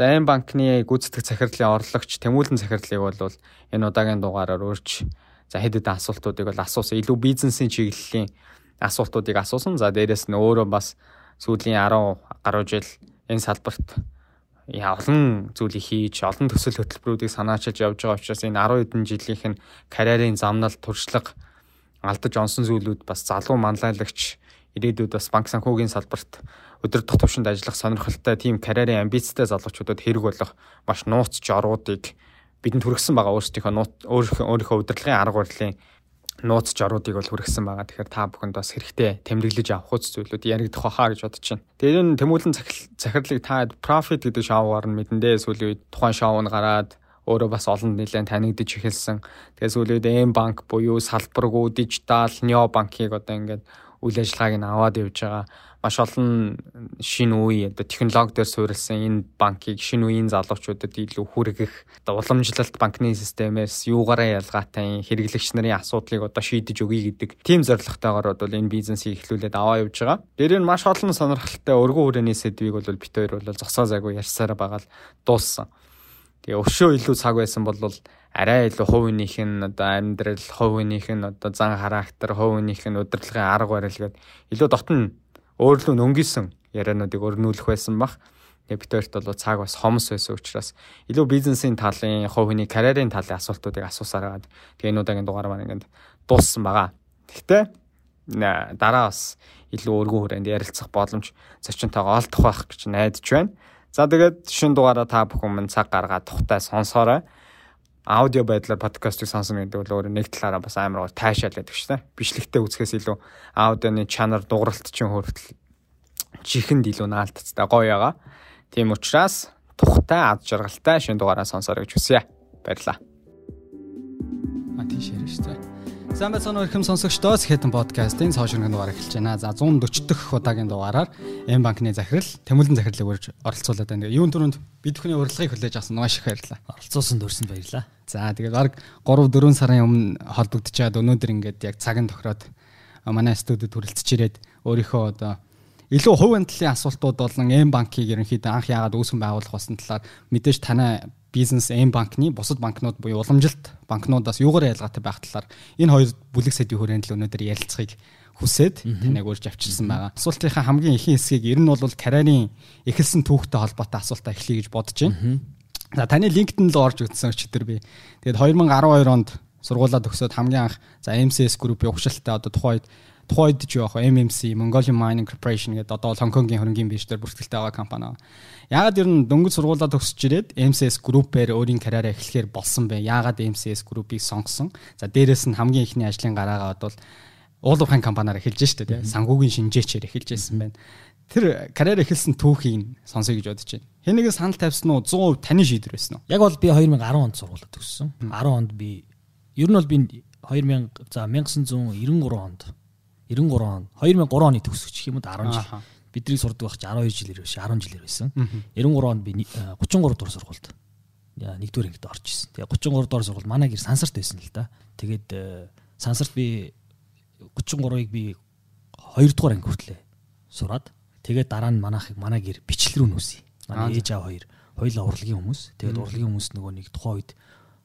За М банкны гүйцэтгэх захирлын орлогч Тэмүүлэн захирлыг бол энэ удаагийн дугаараар өөрч за хэд хэдэн асуултуудыг бол асуусан. Илүү бизнесийн чиглэлийн асуултуудыг асуусан. За дээрэс нь өөрөө бас сүүлийн 10 гаруй жил энэ салбарт олон зүйлийг хийж, олон төсөл хөтөлбөрүүдийг санаачилж явж байгаа учраас энэ 10 хэдэн жилийнх нь карьерийн замнал, туршлага алдаж онсон зүйлүүд бас залуу манлайлагч ирээдүйд бас банк санхүүгийн салбарт өдөртөх төвшөнд ажиллах сонирхолтой тийм карьерийн амбицтай залуучуудад хэрэг болох маш нууц жоруудыг бидэнд хүргэсэн байгаа өөрсдийнхөө өөрийнхөө удирдлагын арга барилын нууц жоруудыг бол хүргэсэн байгаа. Тэгэхээр та бүхэнд бас хэрэгтэй тэмдэглэж авах үс зүйлүүд яригдах байхаа гэж бодож байна. Тэгээд энэ тэмүүлэн захирлыг та profit гэдэг шоугаар нь мэдэндээ сүүлийн үед тухайн шоу нь гараад өөрөө бас олон нэлээд танигдж эхэлсэн. Тэгээд сүүлийн үед M банк буюу салбаргүй дижитал Neo банкийг одоо ингээд үйл ажиллагааг нь аваад явж байгаа маш олон шинэ үе одоо технологи дээр суурилсан энэ банкийг шинэ үеийн залуучуудад илүү хүргэх одоо уламжлалт банкны системээс юугаараа ялгаатай хэрэглэгч нарын асуудлыг одоо шийдэж өгье гэдэг тийм зорилготойгоор бол энэ бизнесийг эхлүүлээд аваа явж байгаа. Дээр нь маш олон сонирхолтой өргөн хүрээний сэдвийг бол бит хоёр бол зогсоо зайгүй ярьсараа байгаа л дууссан. Тэгээ өшөө илүү цаг байсан бол арай илүү хувийнх нь одоо амьдрал, хувийнх нь одоо зан характер, хувийнх нь удирдлагын арга барил гээд илүү дотн өөрлөө нөнгөсөн яриануудыг өрнүүлэх байсан бах. Тэгээ бид хоёрт бол цаг бас хомс байсан учраас илүү бизнесийн талын, хувийн карьерийн талын асуултуудыг асуусаар гад тэгээ энэ удаагийн дугаар маань ингээд дууссан байгаа. Гэхдээ дараа бас илүү өргөн хүрээнд ярилцах боломж зочинтойгоо олдох байх гэж найдаж байна. За тэгээд шин дугаараа та бүхэн мань цаг гаргаад тухтай сонсоорой аудио байдлаар подкастыг сонсно гэдэг бол өөрөө нэг талаараа бас амар гоо таашаал байдаг шүү дээ. Бичлэгтэй үзэхээс илүү аудионы чанар дууралт чинь хүртэл чихэнд илүү наалтцтай гоё яага. Тийм учраас тухтай ад жаргалтай шин дугаараа сонсоорой гэж хүсье. Баярлаа. А тийш шүү дээ. Сайн байцгаана уу ихэм сонсогчдоос хэтэн подкастын цааш өргөн дугаар эхэлж байна. За 140 дахь удаагийн дугаараар М банкны захирал Тэмүүлэн захирлыг урьж оролцуулаад байна. Юун түрүүнд бид бүхний урилгыг хүлээж авсан маш их баярлалаа. Оролцуулсан дөрсөнд баярлалаа. За тэгээд баг 3 4 сарын өмнө холбогдож чаад өнөөдөр ингээд яг цаг нь тохироод манай студид хүрэлцэж ирээд өөрийнхөө одоо илүү хувийн талын асуултууд болон М банкийг ерөнхийдөө анх яагаад үүсгэн байгуулах болсон талаар мэдээж танай бизнес М банкны бусад банкнууд буюу уламжилт банкнуудаас юугаар ялгаатай байх талаар энэ хоёр бүлэг сэдвийн хүрээнд л өнөөдөр ярилцахыг хүсээд таныг урьж авчирсан байгаа. Асуултынхаа хамгийн ихэнх хэсгийг ер нь бол карьерийн эхэлсэн түүхтэй холбоотой асуултаа эхлэе гэж бодож байна. За таны LinkedIn л орж өгсөн өчтөр би. Тэгээд 2012 онд сургуулаа төгсөөд хамгийн анх за MCS группийн угшилтаа одоо тухайд тухайд ч яах MMC Mongolian Mining Corporation гэдэг одоо Хонконгийн хөрөнгөний биржээр бүртгэлтэй байгаа компани. Яагаад ер нь дөнгөж сургуулаа төгсөж ирээд MCS Group-ээр өөрийн карьераа эхлэхээр болсон бэ? Яагаад MCS Group-ийг сонгосон? За дээрэс нь хамгийн ихний ажлын гараагаа бол уулуурхайн компаниар эхэлж штэ тий. Сангуугийн шинжээчээр эхэлж байсан байна. Тэр карьер эхэлсэн түүхийг сонсоё гэж бодож байна. Хэн нэгэн санал тавьсан уу 100% таны шийдвэр байсан уу? Яг бол би 2010 онд сургуулаа төгссөн. 10 онд би ер нь бол би 2000 за 1993 онд 93 он 2003 оны төгсөгч юм уу 10 жил. Бидний сурдаг байх чи 12 жилээр биш 10 жилээр байсан. 93 онд би 33 дугаар сургуульд нэгдүгээр ангид орж исэн. Тэгээ 33 дугаар сургууль манай гэр сансарт байсан л да. Тэгээд э, сансарт би 33-ыг би 2 дугаар анги хүртлээ сураад тэгээд дараа нь манайхыг манай гэр бичлэл рүү нүүсье. Манай ээж аав хоёр хоёулаа урлагийн хүмүүс. Тэгээд урлагийн хүмүүс нөгөө нэг тухайн үед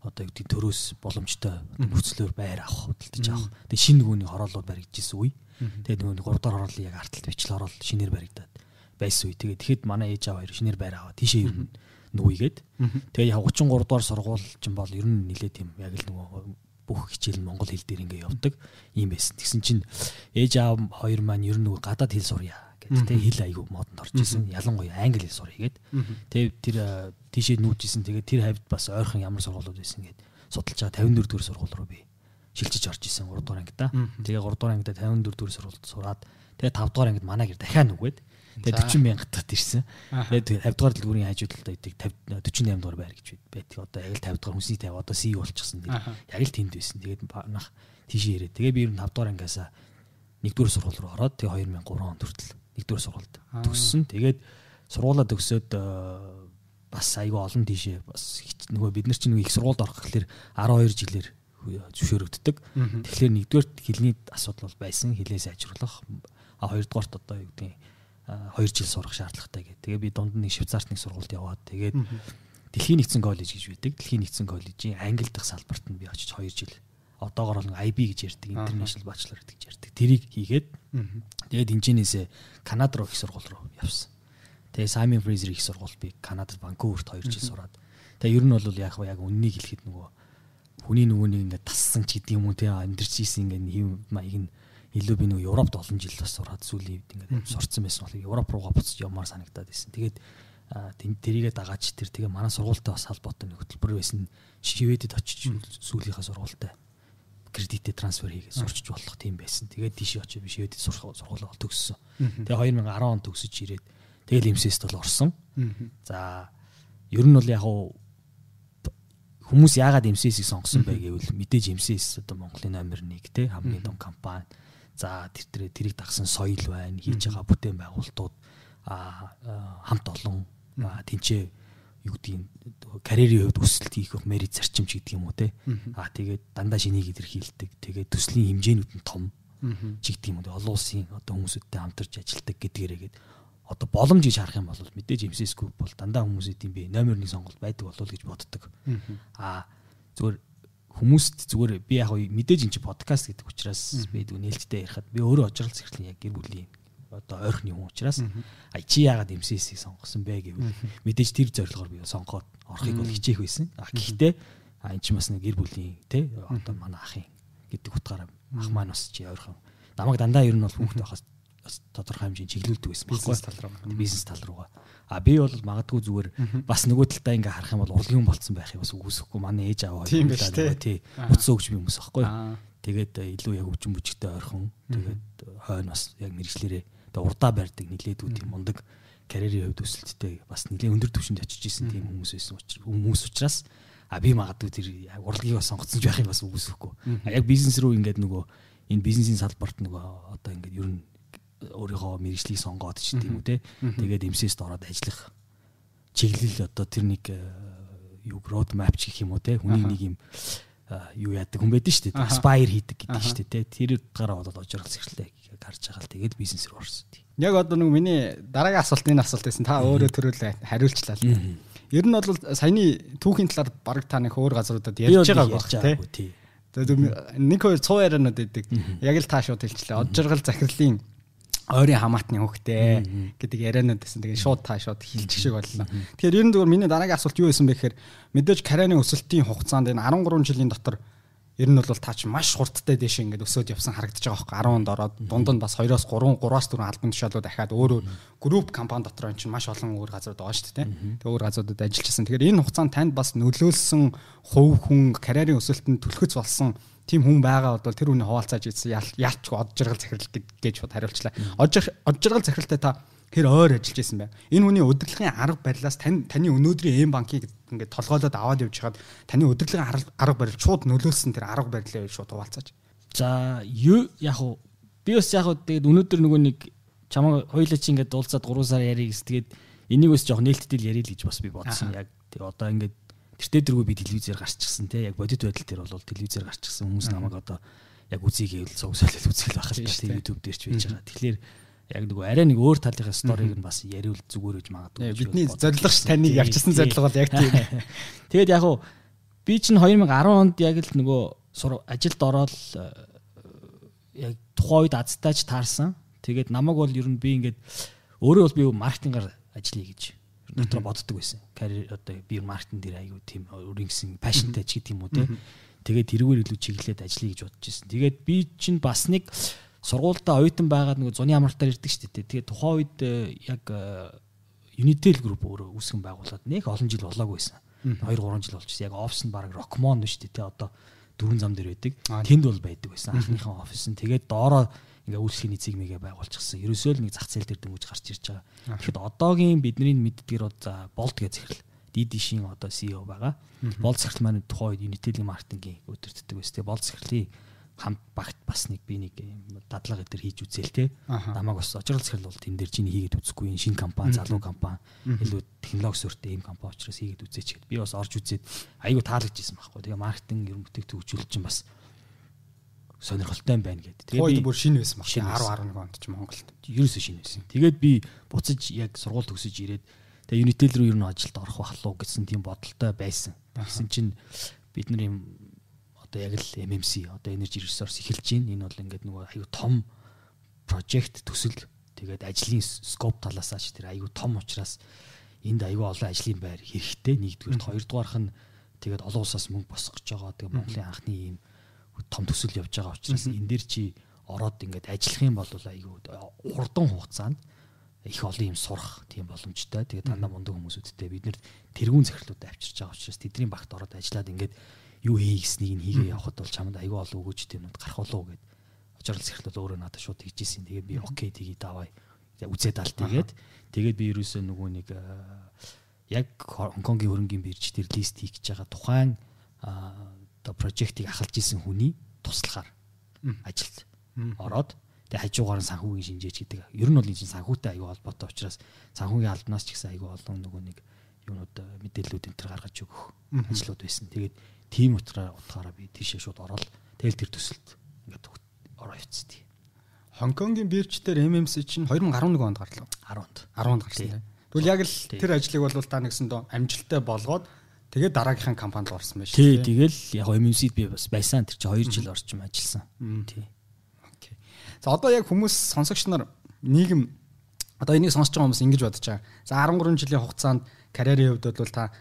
одоо юу гэдэг төрөөс боломжтой нөхцлөөр байр авах хөдөлтөж авах. Тэгээ шинэ нөгөөний хороолууд баригдчихсэн үе. Тэгээ нөгөө 3 дахь хороолын яг арталт бичлэл хороол шинээр баригдаад байсан үе. Тэгээ тэгэхэд манай ээж аваа хоёр шинээр байр аваа тийшээ ер нь нүүгээд. Тэгээ яг 33 дугаар сургууль чинь бол ер нь нилээ тийм яг л нөгөө бүх хичээл нь монгол хэл дээр ингээ явдаг юм байсан. Тэгсэн чинь ээж аав хоёр маань ер нь нөгөө гадаад хэл сурья гэдэг тэг хэл аягүй модонд орж исэн. Ялангуяа англи хэл сурья гээд. Тэгээ тэр тийшээ нүүжсэн. Тэгээ тэр хавьд бас ойрхон ямар сургуулиуд байсан гээд судалж байгаа 54 дэх сургууль руу би шилжиж орж исэн 3 дугаар ангида. Тэгээ 3 дугаар ангида 54 дэх сургуульд сураад тэгээ 5 дугаар ангид манай гэр дахиад нүгээд тэгээ 40 мянгатад ирсэн. Тэгээ 50 дугаар дэлгүүрийн хажуудалд байдаг 50 48 дугаар байр гэж байдаг. Одоо яг л 50 дугаар хүнсний 50 одоо CEO болчихсон. Яг л тэнд байсан. Тэгээд нах тийшээ ирээд тэгээ би ер нь 5 дугаар ангиасаа 1 дугаар сургууль руу ороод тэгээ 2003 онд хүртэл нэгдүгээр сургуульд төгссөн. Тэгээд сургуулаа төгсөөд э, бас айгүй олон тийшээ бас нөгөө бид нар чинь нөгөө их сургуульд орох гэхэлэр 12 жилээр зөвшөөрөгддөг. Тэгэхээр нэгдүгээр хэлний асуудал бол байсан. Хэлээ сайжруулах. А хоёрдугаарт одоо юу гэдэг 2 жил сурах шаардлагатай гэдэг. Тэгээ би дунд нэг Швейцарт нэг сургуульд яваад тэгээд Дэлхийн нэгдсэн коллеж гэж байдаг. Дэлхийн нэгдсэн коллежийн англи дахь салбарт нь би очиж 2 жил одоогоор бол IB гэж ярьдаг, International Bachelor гэдэг ярьдаг. Тэрийг хийгээд тэгээд энэчнээсээ Канада руу их сургууль руу явсан. Тэгээ Simon Fraser их сургууль би Канадад Ванкуверт 2 жил сураад. Тэгээ ер нь бол яг яг үннийг хэлэхэд нөгөө хүний нөгөөнийг ингээд тассан ч гэдэг юм уу те амьдэрч ийсэн ингээд хэв маяг нь илүү би нөгөө Европт олон жил бас сураад сүүлийн үед ингээд сурцсан байсан бол Европ руугаа буцаж явмаар санагдаад байсан. Тэгээд тэрийгээ дагааж тэр тэгээ манай сургуультай бас холбоотой нэг хөтөлбөр байсан шивэдэд очиж сүүлийнхаа сургуультай кредитээ трансфер хийгээд сурчиж болох тийм байсан. Тэгээд тийшээ очиж би шивэдэд сургуулаа төгссөн. Тэгээ 2010 он төгсөж ирээд тэгэл эмсэст бол орсон. За ер нь бол яг хүмүүс яагаад эмсэсийг сонгосон бэ гэвэл мэдээж эмсэс одоо Монголын номер 1 те хамгийн том компани. За тэр тэр тэрийг дагсан соёл байна, хийж байгаа бүтээн байгуулалтууд хамт олон тэнцээ юу гэдгийг карьерийн хувьд өсөлт хийх мерит зарчимч гэдэг юм уу те. Аа тэгээд дандаа шинийг илэрхийлдэг. Тэгээд төслийн хэмжээнүүд нь том ч гэдэг юм уу. Олон улсын одоо хүмүүсүүдтэй хамтарч ажилладаг гэдгээрээгээд одоо боломж гэж харах юм бол мэдээж MCS group бол дандаа хүмүүсийн би номер 1 сонголт байдаг болов гэж боддог. Аа зүгээр хүмүүст зүгээр би яг мэдээж энэ чи подкаст гэдэг учраас би дүү нээлттэй ярихад би өөрөө ожрал зэрэглэн яг гэр бүлийн одоо ойрхны хүн учраас а чи яагаад MCS-ийг сонгосон бэ гэвэл мэдээж тэр зорилгоор би сонгоод орохыг бол хичээх байсан. А гэхдээ а эн чинь бас нэг гэр бүлийн те одоо манай ахын гэдэг утгаараа ах маань бас чи ойрхон. Намайг дандаа ер нь бол хүүхэд байхаас тодорхой хэмжээнд чиглүүлдэг байсан бизнес тал руу. Бизнес тал руугаа. А би бол магадгүй зүгээр бас нөгөө талдаа ингээ харах юм бол урлагийн болцсон байхыг бас үгүйсэхгүй. Манай ээж аваа тийм биш тий утсаа өгч би хүмүүс аахгүй тэгээд илүү яг өвчин бүжигтэй ойрхон. Тэгээд хойно бас яг мэрэгчлэрээ одоо урдаа барьдаг нилээдүүд юм мундаг карьерийн хувьд өсөлттэй бас нэлээд өндөр түвшинд очиж исэн тийм хүмүүс байсан учраас хүмүүс учраас а би магадгүй тэр урлагийг бас сонгоцсон ч байхыг бас үгүйсэхгүй. Яг бизнес рүү ингээд нөгөө энэ бизнесийн салбарт нөгөө одоо ингээд ер нь өөрийнхөө мэрэгжлийг сонгоод ч тийм үү те. Тэгээд эмсэст ороод ажиллах чиглэл одоо тэр нэг юу road map ч гэх юм уу те. Хүний нэг юм юу яадаг хүн байдаг шүү дээ. Aspire хийдэг гэдэг шүү дээ те. Тэр утгаараа болоод ожрол зэрэлтэй гарч байгаа л тэгээд бизнес рүү орсон тий. Яг одоо нэг миний дараагийн асуулт энэ асуулт байсан. Та өөрөө төрөл хариулчлаа л. Ер нь бол саяны түүхийн талаар баг та нэг өөр газруудад ярьж байгаа байх тий. Тэгээд нэг хоёр цуу яриануд өгдөг. Яг л та шууд хэлчлээ. Од жаргал захирлын ойрын хамаатны хөхтэй гэдэг яриануд гэсэн. Тэгээд шууд та шууд хилчих шиг боллоо. Тэгэхээр ер нь зөвхөн миний дараагийн асуулт юу байсан бэ гэхээр мэдээж карьерийн өсөлтийн хугацаанд энэ 13 жилийн дотор ер нь бол таач маш хурдтай дэше ингээд өсөөд явсан харагдаж байгаа байхгүй. 10-нд ороод дунд нь бас 2-оос 3 3-аас 4 албан тушаалууд дахиад өөр өөр групп компани дотор энэ чинь маш олон өөр газрууд байгаа шүү дээ тэгээ өөр газруудад ажиллажсэн тэгэхээр энэ хугацаанд танд бас нөлөөлсөн хувь хүн карьерийн өсөлтөнд түлхэц болсон тийм хүн байгаа бол тэр хүний хуваалцааж ийдсэн ялчгүй од жаргал захирал гэж бод хариулчлаа. Од жаргал захиралтай та тэр ойр ажиллаж исэн байна. Энэ хүний удирдлагын арга барилаас тань таны өнөөдрийн эм банкыг ингээд толгойлоод аваад явж хаад таны удирдлагын арга барил шууд нөлөөлсөн тэр арга барилаа шууд хуваалцаач. За яг уу? Би бас яг уу тэгээд өнөөдөр нөгөө нэг чамаа хоёлаа чи ингээд дуулцаад 3 сар ярих гэс тэгээд энийг бас жоох нээлттэй ярил гэж бас би бодсон. Яг тэг одоо ингээд тэртээ дэргүй би телевизээр гарчихсан те. Яг бодит байдал дээр бол телевизээр гарчихсан хүмүүс намайг одоо яг үзье гэвэл цугсаалал үзэл байх л та YouTube дээр ч байж байгаа. Тэгэхээр яг нөгөө арай нэг өөр талынхаа сториг нь бас яриул зүгээр гэж магадгүй. Бидний зорилго ш таныг явчихсан зорилго бол яг тийм. Тэгээд яг уу би чинь 2010 онд яг л нөгөө ажилд ороод э, яг тухайн үед азтайч таарсан. Тэгээд намайг бол ер нь би ингээд өөрөө бол би маркетингаар ажиллая гэж дотор боддог байсан. Карьер одоо би маркетинг дээр аягүй тийм өөрийн гэсэн пашнтай ч гэдэг юм уу те. Тэгээд тэрүүгээр илүү чиглэлээд ажиллая гэж бодож байсан. Тэгээд би чинь бас нэг сургуультай оюутан байгаад нөгөө зуны амралтаар ирдэг шүү дээ. Тэгээ тухайн үед э, яг э, Unitel Group өөрөө үүсгэн байгуулад нэг олон жил болоогүй байсан. 2 3 жил болчихсон. Яг офис нь баг Rockmon шүү дээ. Одоо дөрвөн зам дээр байдаг. Тэнд бол байдаг байсан. Анхныхаа офис нь. Тэгээд доороо ингээ үйлчлэгийн эцэг мэгээ байгуулчихсан. Ерөөсөө л нэг зах зээл дээр дөнгөж гарч ирж байгаа. Тэгэхэд одоогийн бидний мэддгээр за болт гэж захирал. DD-шийн одоо CEO байгаа. Болт захирал маань тухайн үед Unitel-ийн маркетингийн өдөртдөг байсан. Тэгээ болт захирлын хамт багт бас нэг би нэг дадлага дээр хийж үзээл те. Намайг бас очрол захирал бол тэн дээр чиний хийгээд үзэхгүй энэ шинэ компани, залуу компани илүү технологи суурьтай ийм компани учраас хийгээд үзээч гэд. Би бас орж үзээд айгүй таалагдж исэн байхгүй. Тэгээ маркетинг ерөн бүтээгдэхүүн хөгжүүлэлт чинь бас сонирхолтой байна гэдэг. Тэгээд би бүр шинэ байсан баг. 10 11 онд ч Монголд. Ерөөсөө шинэ байсан. Тэгээд би буцаж яг сургууль төгсөж ирээд тэгээ Unitel рүү ер нь ажилд орох бах луу гэсэн тийм бодолтой байсан. Тэгсэн чинь бид нар юм одоо яг л MMC одоо Energy Resource эхэлж байна. Энэ бол ингээд нөгөө аюу том project төсөл тэгээд ажлын scope талаасаа ч тэр аюу том учраас энд аюу олон ажлын байр хэрэгтэй. Нэгдүгээр хоёрдугаарх нь тэгээд олон улсаас мөнгө босгож байгаа. Тэгээд Монголын анхны ийм том төсөл явж байгаа учраас энэ дээр чи ороод ингээд ажиллах юм бол айгүй хурдан хугацаанд их олон юм сурах тийм боломжтой. Тэгээд дандаа мундаг хүмүүсүүдтэй бид нэр тэргүүн захирлуудад авчирч байгаа учраас тэдний багт ороод ажиллаад ингээд юу хий гэснийг нь хийгээ явхад бол чамд айгүй олон өгөөжтэй юмнууд гарах болов гэд. Очрол захирлууд өөрөө надад шууд хийжсэн. Тэгээд би окей тгий давай. Үзээд алт тэгээд. Тэгээд би ерөөсөө нөгөө нэг яг Хонконгийн хөрөнгийн бирж дээр лист хийх гэж байгаа тухайн одоо прожектыг ахалж исэн хүний туслахаар ажилд ороод тэгээ хажуугаар нь санхүүгийн шинжээч гэдэг. Ер нь бол энэ санхүүтэй аюу холбоотой учраас санхүүгийн албанаас ч гэсэн аюу олон нөгөө нэг юунууд мэдээллүүд энэ төр гаргаж өгөх ажлууд байсан. Тэгээд тийм утгаараа би тийшээ шууд ороод тэгэл тэр төсөлд ингээд ороо явцдээ. Хонконгийн биржтэр MMC чинь 2011 онд гарлаа. 10 онд. 10 онд гарсан тийм. Тэгвэл яг л тэр ажлыг бол та нэгсэн доо амжилттай болгоод Тэгээд дараагийнхаа компанид орсон байж тээ. Тэгэл яг MMC-д би бас байсан. Тэр чинь 2 жил орчим ажилласан. Тий. Окей. За одоо яг хүмүүс сонсогч нар нийгэм одоо энийг сонсож байгаа хүмүүс ингэж бодож байгаа. За 13 жилийн хугацаанд карьерийн хувьд бол та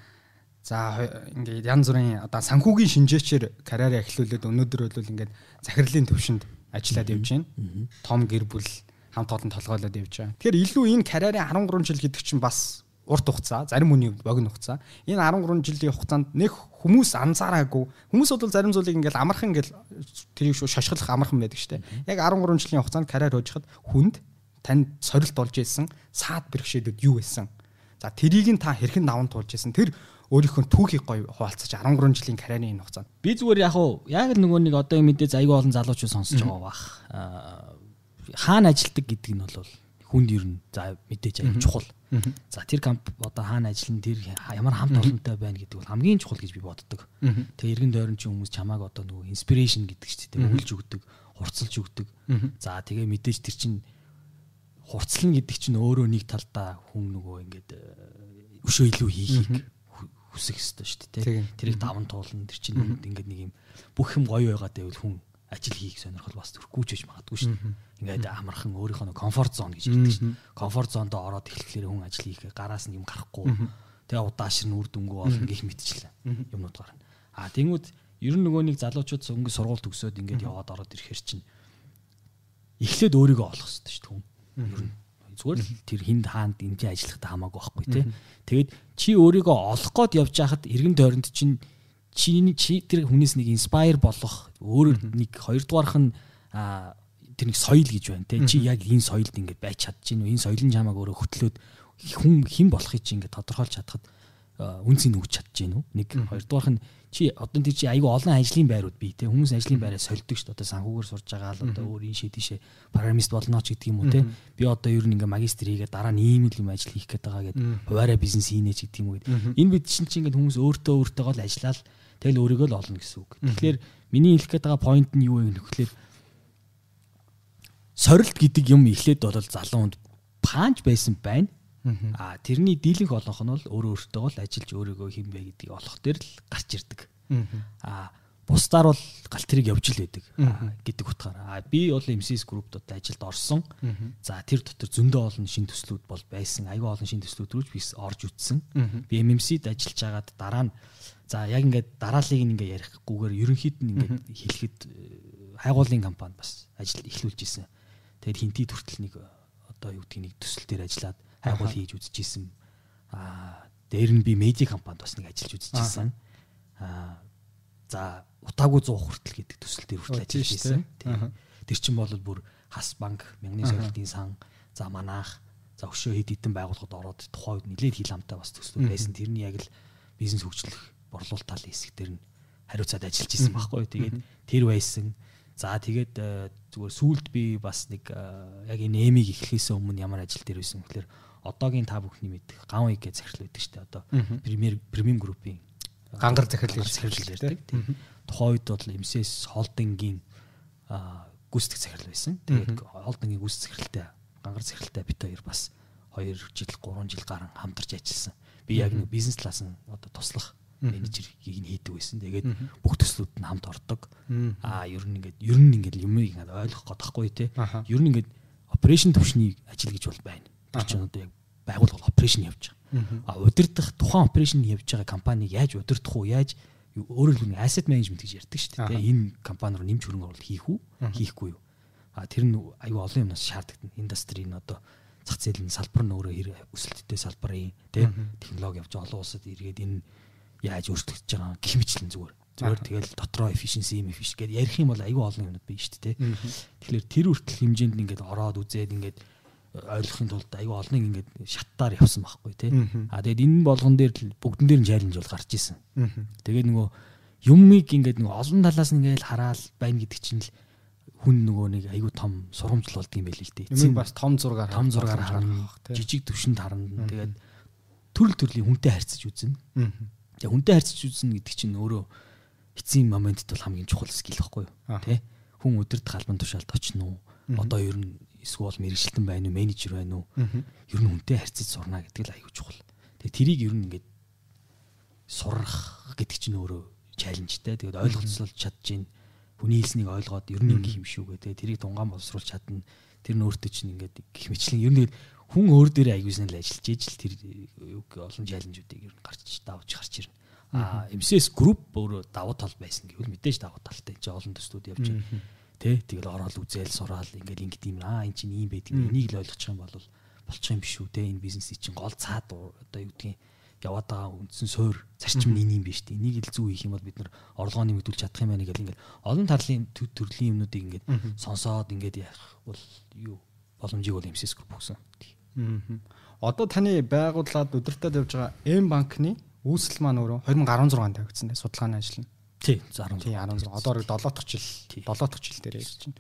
за ингээд янз бүрийн одоо санхүүгийн шинжээчээр карьераа эхлүүлээд өнөөдөр бол ингээд захирлын төвшөнд ажиллаад явж байна. Том гэр бүл хамт олон толгойлоод явж байгаа. Тэгэхээр илүү энэ карьерийн 13 жил гэдэг чинь бас урт хугацаа, зарим хүний богино хугацаа. Энэ 13 жилийн хугацаанд нэг хүмүүс анзаараагүй. Хүмүүс бол зарим зүйлийг ингээл амархан ингээл тэрийг шүү шашгалах амархан байдаг штэ. Яг 13 жилийн хугацаанд карьер хожиход хүнд танд сорилт болж исэн саад бэрхшээлүүд юу байсан. За тэрийг нь та хэрхэн даван туулж исэн. Тэр өөрийнхөө түүхийг гоё хуваалцаж 13 жилийн карьерийн энэ хугацаанд. Би зүгээр яг уу яг л нөгөө нэг одоо мэдээ зайгүй олон залуучууд сонсож байгаа бах. Хаана ажилдаг гэдэг нь бол хүнд ер нь за мэдээж аяг чухал. За тэр камп одоо хаана ажиллана тэр ямар хамт олонтой байна гэдэг бол хамгийн чухал гэж би боддог. Тэгээ эргэн тойрон чи хүмүүс чамааг одоо нөгөө инспирэшн гэдэг ч тийм өгүүлж өгдөг, хурцлж өгдөг. За тэгээ мэдээж тэр чин хурцлна гэдэг чинь өөрөө нэг талдаа хүн нөгөө ингээд э, өшөө илүү хийхийг хүсэх ёстой шүү дээ. Тэрийг даван туулна. Тэр чинь ингээд нэг юм бүх юм гоё байгаад байвал хүн ажил хийх сонирхол бас төрөхгүй ч гэж магадгүй шүү дээ. Ингээд амархан өөрийнхөө комфорт зон гэж ярьдаг шүү. Комфорт зондоо ороод эхлэхээр хүн ажил хийх гараас нь юм гарахгүй. Тэгээ удаашир нь үр дүнгүй болно гэх мэтчлээ. Юмнууд гарна. А тэнгууд ер нь нөгөө нэг залуучууд өнгө сургууль төгсөөд ингээд яваад ороод ирэхээр чинь эхлээд өөрийгөө олох хэрэгтэй шүү дээ. Ер нь зүгээр л тэр хинд хаанд энд ажиллахтаа хамаагүй байхгүй тий. Тэгээд чи өөрийгөө олох гээд явж байхад эргэн тойронд чинь чиний чи тэр хүнээс нэг инспайр болох өөр нэг хоёрдугаарх нь тэр нэг соёл гэж байна те чи яг энэ соёлд ингээд байж чадчих гин энэ соёлын чамааг өөрөө хөтлөөд хүн хэн болохыг чи ингээд тодорхойлж чадхад үнцийг өгч чадчих гин нэг хоёрдугаарх нь чи одоо тэр чи айгүй олон ажлын байрууд бий те. Хүмүүс ажлын байраа сольдог шүү дээ. Одоо санхүүгээр сурж байгаа л одоо өөр энэ шээ тийшээ программист болно ч гэдэг юм уу те. Би одоо ер нь ингээ магистр хийгээд дараа нь ийм л юм ажил хийх гээд байгаа гэд хуваараа бизнес хийнэ ч гэдэг юм уу гэд энэ бид чинь чи ингээ хүмүүс өөртөө өөртөөгөө л ажиллаад Тэгэл өөрийгөө л олно гэсэн үг. Тэгэхээр миний хэлэх гээд байгаа point нь юу вэ гэхээр сорилт гэдэг юм эхлээд бол залуу хүнд панч байсан байна. А тэрний дийлэнх олонх нь бол өөрөө өөртөө л ажиллаж өөрийгөө хинбэ гэдгийг олох дээр л гарч ирдэг. А бусдаар бол гал тэрийг явж л байдаг гэдэг утгаараа. Би бол MCS group-д ажилд орсон. За тэр дотор зөндөө олон шин төслүүд бол байсан. Аюу олон шин төслүүд рүү би орж үтсэн. Би MMC-д ажиллаж агаад дараа нь За яг ингээд дарааллыг ингээ ярихгүйгээр ерөнхийд нь ингээд хэлэхэд э, хайгуулын компани бас ажил эхлүүлж исэн. Тэгээд хинтий хүртэл нэг э, одоо юу гэдгийг нэг төсөл дээр ажиллаад хайгуул хийж үзэж исэн. Аа дээр нь би медиа компанид бас нэг ажиллаж үзэж исэн. Аа за утаагүй 100 хүртэл гэдэг төсөл дээр хүртэл ажиллаж исэн. Тэр чинь бол бүр хас банк, мянганы сорилтын сан, за манаах, за өшөө хэд хэдэн байгууллагад ороод тухайн үед нэлээд хил амтай бас төслүүд байсан. Тэрний яг л бизнес хөгжлөх борлуулалт талын хэсэг дээр нь хариуцаад ажиллаж исэн байхгүй. Тэгээд тэр байсан. За тэгээд э, зүгээр сүулт би бас нэг э, яг энэ эмиг эхлэхээс өмнө ямар ажил дээр байсан гэхээр одоогийн та бүхний мэдэх ган иг гэж захирал байдаг шүү дээ. Одоо премьер премиум группийн гангар захирал захирал ярьдаг. Тухайн үед бол MCS холдингийн гүйцэтгэх захирал байсан. Тэгээд холдингийн гүйцэтгэх захиралтай гангар захиралтай бит хоёр бас 2 жил 3 жил гарan хамтарч ажилласан. Би яг нэг бизнес талаас нь одоо туслах менежерийг нь хийдэг байсан. Тэгээд бүх төслүүд нь хамт ордог. Аа ер нь ингээд ер нь ингээд юм ингээд ойлгох годохгүй те. Ер нь ингээд операшн төвшний ажил гэж бол байна. Тэр чинь одоо яг байгууллага операшн явж байгаа. А удирдах тухайн операшн явж байгаа компаниг яаж удирдах уу? Яаж өөрөөр хэлбэл asset management гэж ярьдаг шүү дээ. Энэ компани руу нэмж хөрөнгө оруулалт хийх үү? Хийхгүй юу? А тэр нь аюу олон юмнаас шаарддаг. Индастрийн одоо зах зээлийн салбар нь өөрөө өсөлттэй салбарын тий технологи явж олон улсад эргээд энэ яаж өөрчлөгдөж байгаа гэх мэтлэн зүгээр. Зүгээр тэгэл дотроо efficiency, efficiency гэдээ ярих юм бол аюу олон юмнууд бий шүү дээ. Тэгэхээр тэр хүртэл хэмжээнд ингээд ороод үзээд ингээд ойлгохын тулд аюу олныг ингээд шаттаар явсан байхгүй тий. А тэгээд энэ болгон дээр бүгдэн дээр нь чаленж бол гарч исэн. Тэгээд нөгөө юмыг ингээд нөгөө олон талаас нь ингээд хараал байна гэдэг чинь л хүн нөгөө нэг аюу том сургамжл болд юм байл л дээ. Эцэг бас том зургаар том зургаар харна. Жижиг төвшөнд харна. Тэгээд төрөл төрлийн хүнтэй харьцаж үзнэ. Тэгээд хүнтэй харьцаж үзнэ гэдэг чинь өөрөө эцсийн моментд бол хамгийн чухал скил байхгүй юу? Тэ? Хүн өдөрт галбан тушаалд очно уу? Одоо ер нь эсвэл мэрэгчлэн байна уу, менежер байна уу? Ер нь хүнтэй харьцаж сурна гэдэг л аюу чухал. Тэгээ тэрийг ер нь ингээд сурах гэдэг чинь өөрөө чаленжтэй. Тэгээд ойлголцол чадчих хүний хэлснийг ойлгоод ер нь ингэх юм шүү гэдэг. Тэрийг тунгаан боловсруулж чадна. Тэр нь өөртөө чинь ингээд гих мэтлэн ер нь хүн өөр дээрээ аюулсан л ажиллаж ижил тэр юг олон чаленжуудыг ер нь гарч давж гарч ирнэ. А MCS group өөрөө давуу тал байсан гэвэл мэдээж давуу талтай энэ олон төслүүд явж байна Тэ тэгэл ороод үзээл сураал ингээл ингэдэм юм. Аа эн чинь ийм байдаг. Энийг л ойлгочих юм бол болчих юм биш үү те. Энэ бизнесийн чинь гол цаад одоо юу гэдгийг яваад байгаа үндсэн суур зарчим нь энэ юм биш үү энийг л зүү хийх юм бол бид нар орлогоо нэмэгдүүлж чадах юм байна гэл ингээл олон тарлын төрлийн юмнуудыг ингээд сонсоод ингээд яах бол юу боломжийг бол MCS group өгсөн. Одоо таны байгууллагад өдөртөд явж байгаа M банкны үүсэл маань өөрөө 2016 онд тавигдсан дээ судалгааны ажил нь. Тий 16. Тий 16. Одоо 7 дахь жил 7 дахь жил дээр ярьж байна.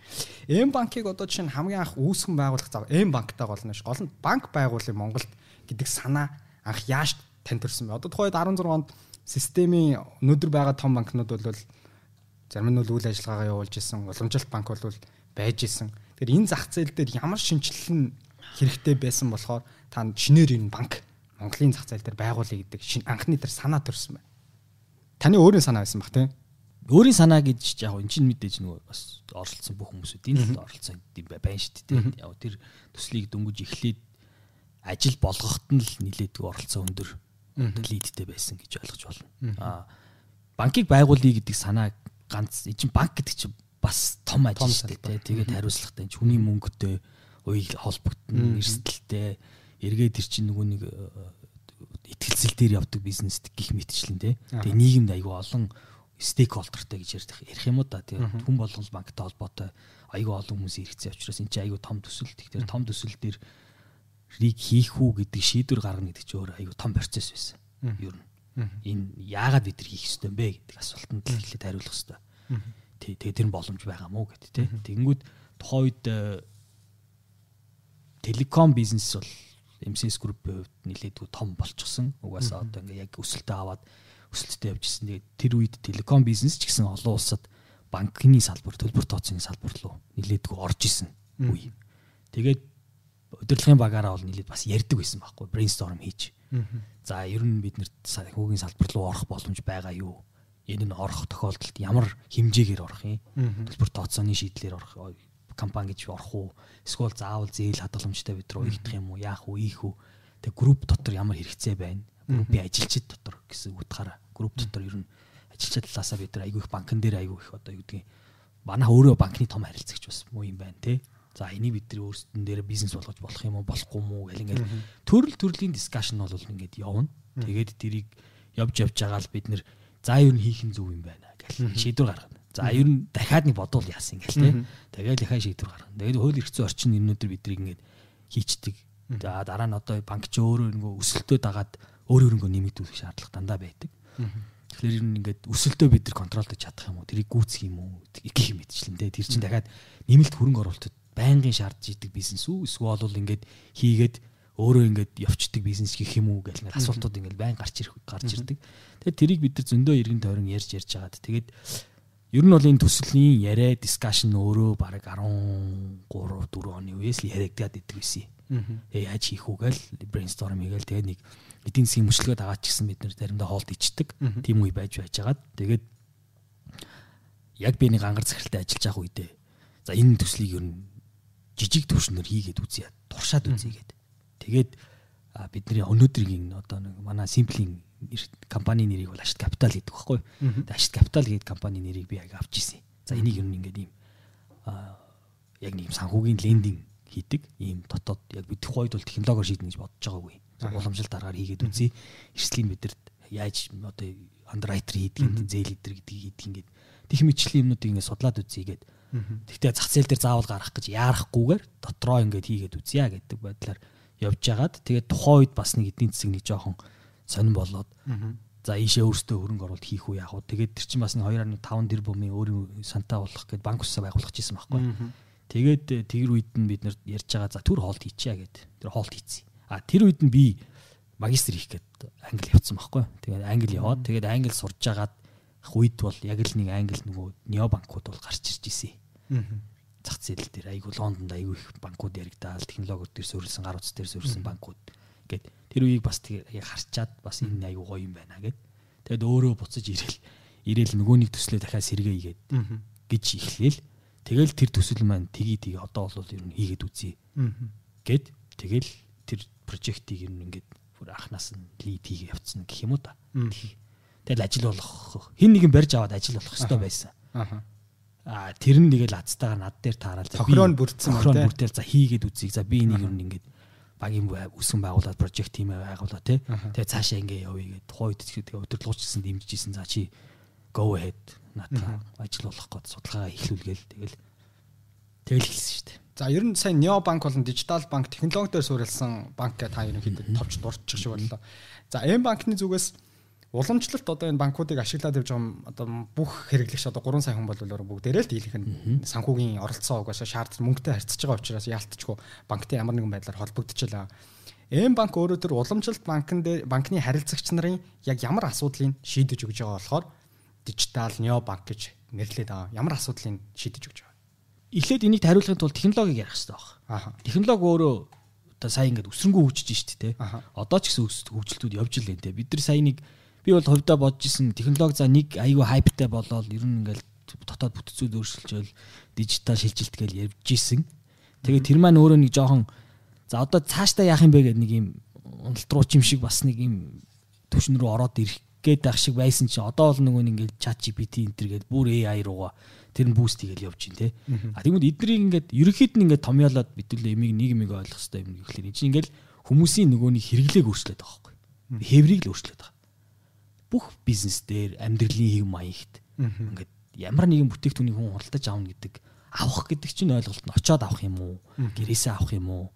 М банкыг одоо чинь хамгийн анх үүсгэн байгуулах зав М банктай болно ш. Гол нь банк байгуулъя Монголд гэдэг санаа анх яаж тань төрсөн бэ? Одоо тухайд 16 онд системийн өнөөдөр байгаа том банкнууд бол зарим нь үйл ажиллагаагаа явуулж исэн, уламжлалт банк бол байж исэн. Тэгэхээр энэ зах зээл дээр ямар шинжилэл нь хэрэгтэй байсан болохоор та шинээр энэ банк Монголын зах зээл дээр байгуулъя гэдэг анхны тэр санаа төрсөн байна. Таны өөрийн санаа байсан баг тийм. Өөрийн санаа гэж яг энэ чинь мэдээж нөгөө бас оролцсон бүх хүмүүсүүд энэ л оролцсон юм байна шүү дээ. Яг тэр төслийг дөнгөж эхлээд ажил болгоход нь л нилээдгүй оролцсон өндөр лидтэй байсан гэж ойлгож болно. Аа банкыг байгуулъя гэдэг санаа ганц энэ банк гэдэг чинь бас том ажил шүү дээ. Тэгээд хариуцлагатай. Хүний мөнгөтэй уяг холбогдно, эрсдэлтэй. Эргээд тэр чинь нөгөө нэг ихтгэлцэл дээр явдаг бизнес гих мэтчлэн тий. Тэгээ нийгэмд айгүй олон стейкхолдертэй гэж ярьдаг. Ярих юм уу да тий. Хүн болгол банктай холбоотой айгүй олон хүмүүс хэрэгцээ учраас энэ чинь айгүй том төсөл. Тэгэхээр том төсөл дээр рийг хийх үү гэдэг шийдвэр гаргана гэдэг чинь өөр айгүй том процесс байсан. Ер нь. Энэ яагаад бид нар хийх ёстой юм бэ гэдэг асуултанд л эхлээд хариулах ёстой. Тий. Тэгээ тэр нь боломж байгаа мó гэдэг тий. Тэнгүүд тухайн үед телеком бизнес бол MCS group-ийн хувьд нэлээдгүй том болчихсон. Угаасаа одоо ингээ яг өсөлтөө аваад өсөлттэй явжсэн. Тэгээд тэр үед телеком бизнес ч гэсэн олон улсад банкны салбар, төлбөр тооцооны салбар руу нэлээдгүй орж исэн үе. Тэгээд удирдлагын багаараа бол нэлээд бас ярьдаг байсан байхгүй брейнсторм хийж. За ер нь бид нэр хүүгийн салбар руу орох боломж байгаа юу? Энэ нь орох тохиолдолд ямар хэмжээгээр орох юм? Төлбөр тооцооны шийдлэр орох компани гэж орох уу эсвэл заавал зээл хадгаламжтай бид руу игдэх юм уу яах уу ийх үү тэг групп дотор ямар хэрэгцээ байна группийн ажилчид дотор гэсэн утгаараа. Групп дотор ер нь ажилчид талаасаа бид нар айгүй их банкн дээр айгүй их одоо юу гэдгийг манай өөрөө банкны том харилцагч бас муу юм байна те. За энийг бид нар өөрсдөн дээр бизнес болгож болох юм уу болохгүй уу гэл ингээд төрөл төрлийн дискшн бол ингээд явна. Тэгээд тэрийг явж явж байгаа л бид нар за ер нь хийх нь зөв юм байна гэл шийдвэр гаргана. За ер нь дахиад нэг бодвол яасан ингээл те. Тэгэл дахиад шийдвэр гаргана. Тэгээд хууль эрх зүйн орчин нэрнүүдэр бидрийг ингээд хийчдэг. За дараа нь одоо банк ч өөрөө нөгөө өсөлтөө дагаад өөр өөрөнгөө нэмэгдүүлэх шаардлага дандаа байдаг. Тэгэхээр ер нь ингээд өсөлтөө бид нар контролдож чадах юм уу? Тэрийг гүйцэх юм уу? гэх юм мэдчлэн те. Тэр чинь дахиад нэмэлт хөрөнгө оруулалтад байнгын шаардж идэг бизнес үү? Эсвэл бол ингээд хийгээд өөрөө ингээд явцдаг бизнес гэх юм уу гэх мэт асуултууд ингээд байн гарч ирэх гарч ирдэг. Тэгээд тэрийг бид нар зөндөө иргэн тойрон ярьж ярьж хагаад тэгээд Ер нь бол энэ төслийн яриа дискшн өөрөө баг 13 4 оны үеэс л яриагдаад идэг байсан. Ээ яаж хийх үү гээл брейнсторм хийгээл тэгээ нэг эдийн засгийн мөчлөгөө дагаад ч гэсэн бид нэр заримдаа хоолд ичдэг. Тим үе байж байж хагаад тэгээд яг би нэг ангар захиралтай ажиллаж байгаа үедээ за энэ төслийг ер нь жижиг төвшнөр хийгээд үзье. Туршаад үзье гээд. Тэгээд бидний өнөөдрийн одоо нэг манай симплийн компани нэрийг бол Ашид Капитал гэдэг баггүй. Тэгээд Ашид Капитал гэдэг компани нэрийг би яг авч ирсэн. За энийг ер нь ингээд ийм яг нэг санхүүгийн лендинг хийдэг ийм дотоод яг бид тухайд бол технологиор шийднэ гэж бодож байгаагүй. Уламжлалт аргаар хийгээд үзье. Эрсдлийн бидэрт яаж одоо андеррайтер хийдэг, зээл лидер гэдэг хийдэг ингээд тех мэтчлийн юмнуудыг ингээд судлаад үзье гээд. Тэгтээ зах зээл дээр заавал гарах гэж яарахгүйгээр дотроо ингээд хийгээд үзье гэдэг байдлаар явж байгаад тэгээд тухайн үед бас нэг эдийн засаг нэг жоохон сонирн болоод за ийшээ өөртөө хөрөнгө оруулалт хийх үү яах вэ? Тэгээд тэр чинь бас нэг 2.5 тэрбумын өөрийн сантаа болох гэд банк усаа байгуулах гэсэн байхгүй тэгээд э, тэр үед нь бид нар ярьж байгаа за төр хоолт хийчихье гэд. Тэр хоолт хийцээ а тэр үед нь би магистр хийх гээд англи явцсан байхгүй тэгээд англи яваад тэгээд англи сурж агаад үед бол яг л нэг англи нөгөө нео банкуд бол гарч ирж исэн. Зах зээл дээр айгүй Лондонд айгүй их банкуд яригдаал технологиуд дээр суурилсан гар утас дээр суурилсан банкуд. Гэд тэр үеийг бас яг харчаад бас энэ айгүй гоё юм байна гэд. Тэгэд өөрөө буцаж ирээл ирээл нөгөөнийг төслөө дахиад сэргээе гээд гэж ихлээл. Тэгэл тэр төсөл маань тгий тгий одоо бол ер нь хийгээд үзье. Гэд тэгэл тэр прожектыг ер нь ингээд бүр анханаас нь лид хийгээ явцсан гэх юм уу та. Тэгэл ажил болох хин нэгэн барьж аваад ажил болох хэрэгтэй байсан. А тэр нь нэгэл азтайгаар над дээр таарал би бүрдсэн охроо бүртэл за хийгээд үзье. За би энийг ер нь ингээд багийн үсгэн байгуулад прожект тим байгуулаа тий тэгээ цаашаа ингээ явъя гэд тухайд тэгээ удирдлагчсан дэмжижсэн. За чи go ahead. Наатаа ажил болох гээд судалгаа эхлүүлгээл. Тэгэл тэгэл хэлсэн шүү дээ За ер нь сайн Neo банк болон дижитал банк технологи дээр суурилсан банк та ерөнхийдөө товч дурчих шиг боллоо. За M банкны зүгээс уламжлалт одоо энэ банкуудыг ашиглаад явж байгаа одоо бүх хэрэглэгч одоо 3 сая хүн бол бүгдээрээ л дийлэх нь санхүүгийн оролцоо угаасаа шаардлага мөнгөтэй харьцаж байгаа учраас яалтчгүй банктай ямар нэгэн байдлаар холбогдчихлаа. Эм банк өөрөө төр уламжлалт банкн дээр банкны харилцагч нарын яг ямар асуудлыг шийдэж өгж байгаа болохоор дижитал нео банк гэж нэрлээд байгаа. Ямар асуудлыг шийдэж өгж байгаа. Эхлээд энийг хариулахын тулд технологиг ярих хэрэгтэй байна. Технологи өөрөө одоо сая ингээд өсрөнгөө хөгжиж штэ тэ. Одоо ч гэсэн хөгжилтүүд явж л энэ тэ. Бид нар сая нэг би бол хувьдаа бодож исэн технологи за нэг айгүй хайптай болоод ер нь ингээл дотоод бүтцүүд өөрчилжөөл дижитал шилжилт гэж явж исэн. Тэгээ тэр маань өөрөө нэг жоохон за одоо цаашдаа яах юм бэ гэдэг нэг юм уналтрууч юм шиг бас нэг юм төвшин рүү ороод ирэх гээд байх шиг байсан чи одоо бол нөгөө ингээл чат GPT энтер гээд бүр AI руугаа тэр нь буст хийгээл явж те. А тэгмэд эднийг ингээд ерөнхийд нь ингээд томьёолоод битүүл эмийг нэг эмийг ойлгох хэрэгтэй юм гэхлээр энэ чинь ингээл хүмүүсийн нөгөөний хэрэглээг өөрчлөөд байгаа байхгүй. Хэврийг л өөрчлөөд байгаа. Бүх бизнес дээр амьдралын хэв маягт ингээд ямар нэгэн бүтээгдэхүүнийг хүн худалдаж авна гэдэг авах гэдэг чинь ойлголт нь очиод авах юм уу? Гэрээсээ авах юм уу?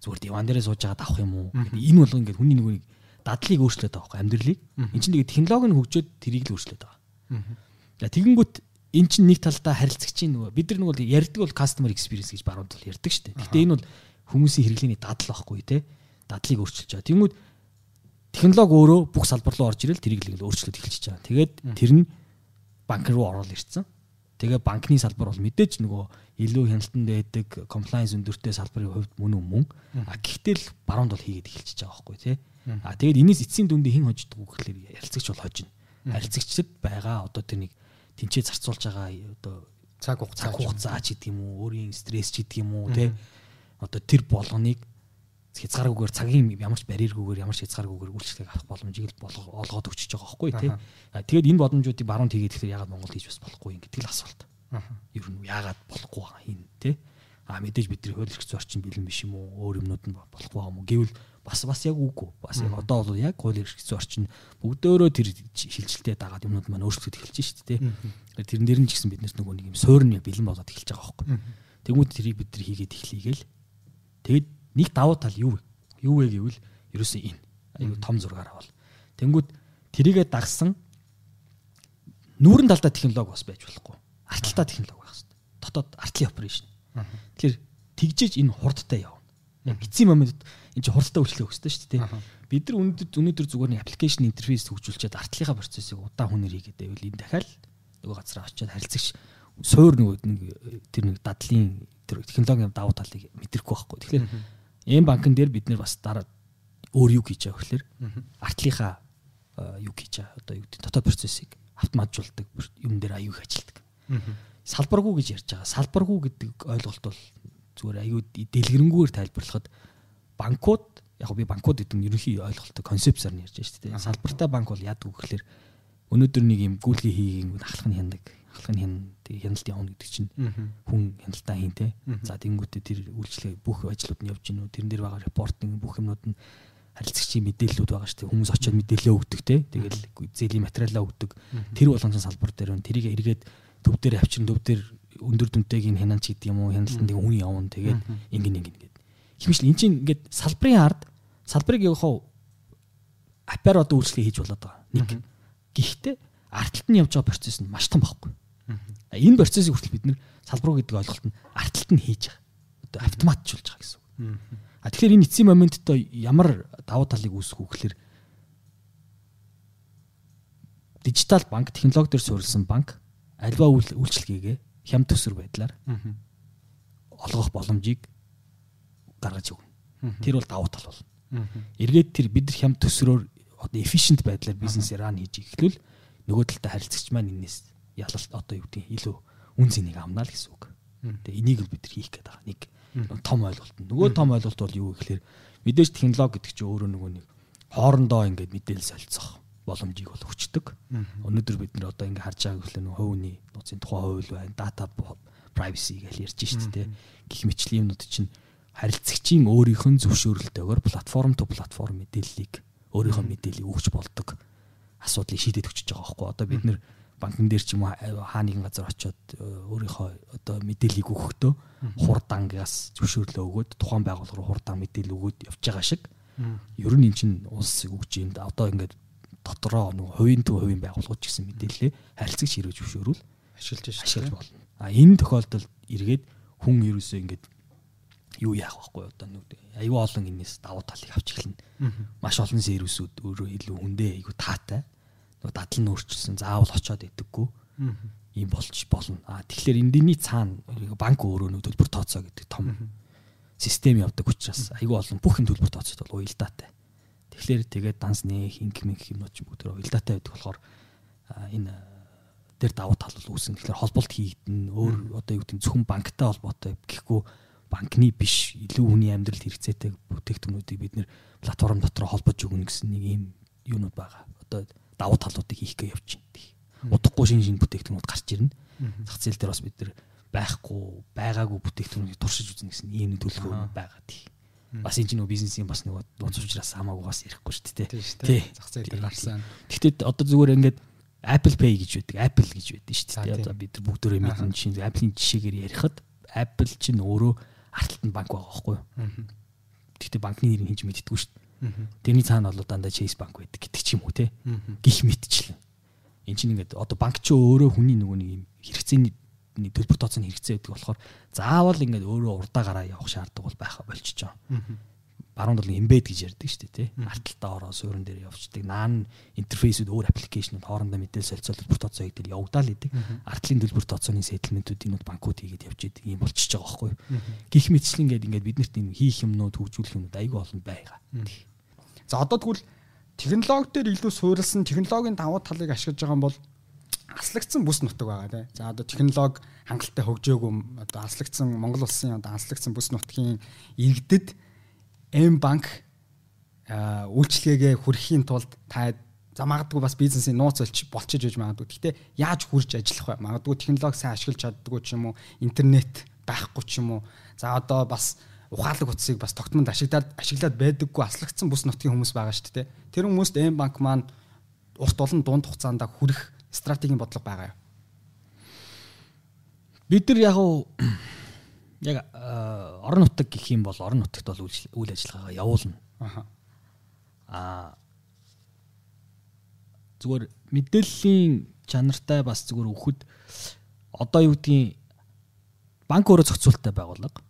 Зүгээр диван дээрээ сууж байгаад авах юм уу? Энэ бол ингээд хүний нэг дадлыг өөрчлөөд байгаа байхгүй амьдралыг. Эн чинь нэг технологи нь хөгжөөд тэрийг л өөрчлөөд байгаа. Тэгэнгүүт эн чинь нэг талдаа харилцагчийн нөгөө бид нар нөгөө ярьдаг бол customer experience гэж баруун тал ярьдаг шүү дээ. Гэтэ энэ бол хүмүүсийн хэрэглээний дадал байхгүй те. Дадлыг өөрчилж байгаа. Тэнгүүд технологи өөрөө бүх салбар руу орж ирэл тэрийг л өөрчлөлт эхэлчихэж байгаа. Тэгээд тэр нь банк руу ороод ирсэн. Тэгээ банкны салбар бол мэдээж нөгөө илүү хяналтанд байдаг compliance өндөртэй салбарын хувьд мөн мөн. А гэхдээ л баруунд бол хийгээд эхэлчихэж байгаа байхгүй тий. А тэгээд энэс эцсийн дүндээ хэн хождог вэ гэхэлэр ярилцагч бол хожно. Харилцагчдад байгаа одоо тэр нэг тэнцээ зарцуулж байгаа одоо цаг хугацаа хугацаа ч гэдэг юм уу, өөрийн стресс ч гэдэг юм уу тий. Одоо тэр болгоныг хязгааргүйгээр цагийн ямар ч барьергүйгээр ямар ч хязгааргүйгээр үйлчлэг авах боломжийг л олгоод өгчөж байгаа байхгүй тий. Тэгээд энэ боломжуудыг баруун тэгээд тэгэхээр ягаад Монгол хийж бас болохгүй юм гэдэг л асуулт. Ер нь ягаад болохгүй байгаа юм тий. А мэдээж бидний хууль эрх зүйн орчин бэлэн биш юм уу? Өөр юмнууд нь болохгүй юм уу? Гэвэл бас бас яг үгүй. Бас яг одоо бол яг хууль эрх зүйн орчин бүгдөө тэр шилжилтэд дагаад юмнууд маань өөрчлөлт эхэлж шүү дээ тий. Тэрэн дээр нь ч гэсэн биднээс нөгөө нэг юм суурн бэлэн болоод эхэлж байгаа байхгүй. Тэгмүүд тэрийг бид нар хийгээд эхлэегээл. Тэгэд нэг давуу тал юу вэ? Юу вэ гэвэл ерөөсөө энэ. Аюу том зургаараа бол. Тэнгүүд тэрийгэ дагсан нүүрэн талдаа технологи бас байж болохгүй. Арталтаа технологи байх хэрэгтэй. Дотоод артлын операшн. Тэгэхээр тэгжээж энэ хурдтай явна. Эцсийн моментод энэ чинь хурдтай үйлчлэл өгсөн шүү дээ. Бид нар өнөөдөр өнөөдөр зүгээр нэг аппликейшн интерфейс хөгжүүлчихэд артлынхаа процессыг удаан хүнээр хийгээд байвал энэ дахиад нөгөө газар очиод харилцагч суур нөгөө нэг тэр нэг дадлын тэр технологийн давуу талыг мэдрэхгүй байхгүй. Тэгэхээр эм банкн дээр бид нэр бас дараа өөр юу хийж байгаа гэхээр артлынхаа юу хийж байгаа одоо юу гэдэг дотоод процессыг автоматжуулдаг юм дээр аюу их ажилтдаг. Салбаргүй гэж ярьж байгаа. Салбаргүй гэдэг ойлголт бол зүгээр аюу дэлгэрэнгээр тайлбарлахад банкуд яг би банкуд гэдэг нь ерөнхий ойлголттой концепцаар нь ярьж байгаа шүү дээ. Салбартай банк бол яадаг вэ гэхээр өнөөдөр нэг юм гүйлгээ хийгийн ахлах нь хяндаг ахлах нь хян хяналт явна гэдэг чинь хүн хяналтаа хийн тэ. За тэнгуүтээ тэр үйлчлэг бүх ажлууд нь явж гинүү тэрэн дээр байгаа репортинг бүх юмнууд нь харилцагчийн мэдээллүүд байгаа шүү дээ. Хүмүүс очиод мэдээлэл өгдөг те. Тэгэл зээлийн материалаа өгдөг. Тэр болгосон салбар дээр нь тэрийг эргээд төв дээр авчин төв дээр өндөр дүнтэйг нь хянаач гэдэг юм уу хяналтанд хүн явна тэгээд ингэн ингэн гэдэг. Хэмжил эн чинь ингээд салбарын ард салбарыг явах аппар одоо үйлчлэг хийж болоод байгаа. Нэг. Гэхдээ артталт нь явж байгаа процесс нь маш том байхгүй. Энэ процессыг хүртэл бид нэр салбар гэдэг ойлголт нь артталт нь хийж байгаа. Автоматжуулж байгаа гэсэн үг. А тэгэхээр энэ эцсийн моментод ямар давуу талыг үүсгэх үү гэхээр дижитал банк технологи дээр суурилсан банк альва үйлчлэгээгээ хямд төсвөр байдлаар олгох боломжийг гаргаж өгнө. Тэр бол давуу тал болно. Эргээд тэр бид нар хямд төсвөрөөр одоо efficient байдлаар бизнесээ ран хийж ихлүүл нөгөө талдаа харилцагч маань энэс ялалт одоо юу гэдэг илүү үн цэнийг амнаа л гэсэн үг. Тэгээ энийг л бид нар хийх гээд байгаа. Нэг том ойлголт. Нөгөө том ойлголт бол юу гэхээр мэдээж технологи гэдэг чинь өөрөө нөгөө нэг хоорондоо ингээд мэдээлэл солилцох боломжийг бол өгчдөг. Өнөөдөр бид нар одоо ингээд харж байгаа гэхлээр нөгөө хувийн нууцын тухай хууль байна, data privacy гэж ярьж шүү дээ. Гэх мэтчлийн юмнууд чинь харилцагчийн өөрийнх нь зөвшөөрлөлтөөр платформ то платформ мэдээллийг өөрийнхөө мэдээллийг өгч болдог асуудлыг шийдэж өгч байгаа байхгүй. Одоо бид нэр банкн дээр ч юм уу хаа нэгэн газар очиод э, өөрийнхөө одоо мэдээллийг өгөхдөө хурдангаас зөвшөөрлөө өгөөд тухайн байгууллага руу хурдан мэдээлэл өгөөд явж байгаа шиг. Ер нь эн чинь улсыг өгч юм одоо ингээд дотроо нөгөө хувийн төв хувийн байгууллагууд ч гэсэн мэдээлэлээ харилцагч хэрэг зөвшөөрүүл ашиглаж ашиглаж болно. А энэ тохиолдолд эргээд хүн ерөөсөө ингээд юу яах вэ одоо нэг аюу олон энэс давуу талыг авч эхэлнэ. Маш олон сервисүүд өөрөө илүү хүндээ аюу таатай нөгөө дадал нь өөрчилсөн заавал очиод идэггүй юм болж болно. А тэгэхээр эндний цаана банк өөрөө нэг төлбөр тооцоо гэдэг том систем явдаг учраас айгүй олон бүх юм төлбөр тооцоод бол уялдаатай. Тэгэхээр тэгээд данс нэх инк минк юмнууд ч бүгд уялдаатай байдаг болохоор энэ дээр давуу тал бол үүснэ. Тэгэхээр холболт хийгдэн өөр одоо юу гэдэг зөвхөн банктай холбоотой гэхгүй банкны биш илүү хүний амьдралд хэрэгцээтэй бүтээгдэхүүнүүдийг бид нэр платформ дотор холбож өгнө гэсэн нэг юм юунууд байгаа. Одоо давуу талуудыг хийх гээ явж байна. Удахгүй шин шин бүтээгдэхүүнүүд гарч ирнэ. Зах зээл дээр бас бид нар байхгүй байгаагүй бүтээгдэхүүнийг туршиж үзнэ гэсэн ийм төлөвлөгөө байгаа тий. Бас энэ ч нэг бизнесийн бас нэг нууц учраас хамаагүй бас ярихгүй шүү дээ тий. Зах зээл дээр гарсан. Гэхдээ одоо зүгээр ингээд Apple Pay гэж байдаг. Apple гэж байдаг шүү дээ. Одоо бид бүгдөө мэдэн жишээ Apple-ийн жишээгээр ярихад Apple чинь өөрөө арталтанд банк байгаа байхгүй юу? Гэхдээ банкны нэрийг хийж мэддэггүй шүү дээ. Тэрний цаана бол дандаа Chase банк байдаг гэдэг ч юм уу те. Гих мэтчлэн. Энд чинь ингээд одоо банк ч өөрөө хүний нөгөө нэг юм хэрэгцээний төлбөр тооцооны хэрэгцээ гэдэг болохоор заавал ингээд өөрөө урдаа гараа явах шаардлага бол байха болчихж байгаа баруун бол embed гэж ярьдаг шүү дээ тий. Арталтаа ороо суурин дээр явждаг. Наан интерфейсүүд өөр аппликейшнүүд хоорондоо мэдээлэл солилцол төлбөр тооцоо хийдэг явагдал идэг. Артлын төлбөр тооцооны сэтэлментүүдийг банкуд хийгээд явж идэг юм болчихж байгаа байхгүй юу. Гэх мэтчлэн ингээд ингээд биднэрт энэ хийх юмнууд хөгжүүлэх юмнууд айгүй олон байгаа. За одоо тэгвэл технологи дээр илүү суурилсан технологийн давуу талыг ашиглаж байгаа юм бол аслагдсан бүс нутаг байгаа тий. За одоо технологи хангалттай хөгжөөгүй одоо аслагдсан Монгол улсын одоо аслагдсан бүс нутгийн иргэдэд М банк үйлчлэгээгээ хүрхэхийн тулд та за магадгүй бас бизнесийн нууц олч болчихж иж магадгүй. Гэхдээ яаж хүрч ажиллах вэ? Магадгүй технологи сайн ашиглаж чаддгүй ч юм уу, интернет байхгүй ч юм уу. За одоо бас ухаалаг утсыг бас тогтмонд ашиглаад ашиглаад байдаггүй аслагдсан бүс нутгийн хүмүүс байгаа шүү дээ. Тэр хүмүүст М банк маань урт олон дунд хугацаанд хүрэх стратегийн бодлого байгаа юу? Бид нар яг яг орон нутаг гэх юм бол орон нутагт бол үйл ажиллагаагаа явуулна. Аа зүгээр мэдээллийн чанартай бас зүгээр өгөхөд одоо юу гэдгийг банк өөрөө зохицуулттай байгууллага.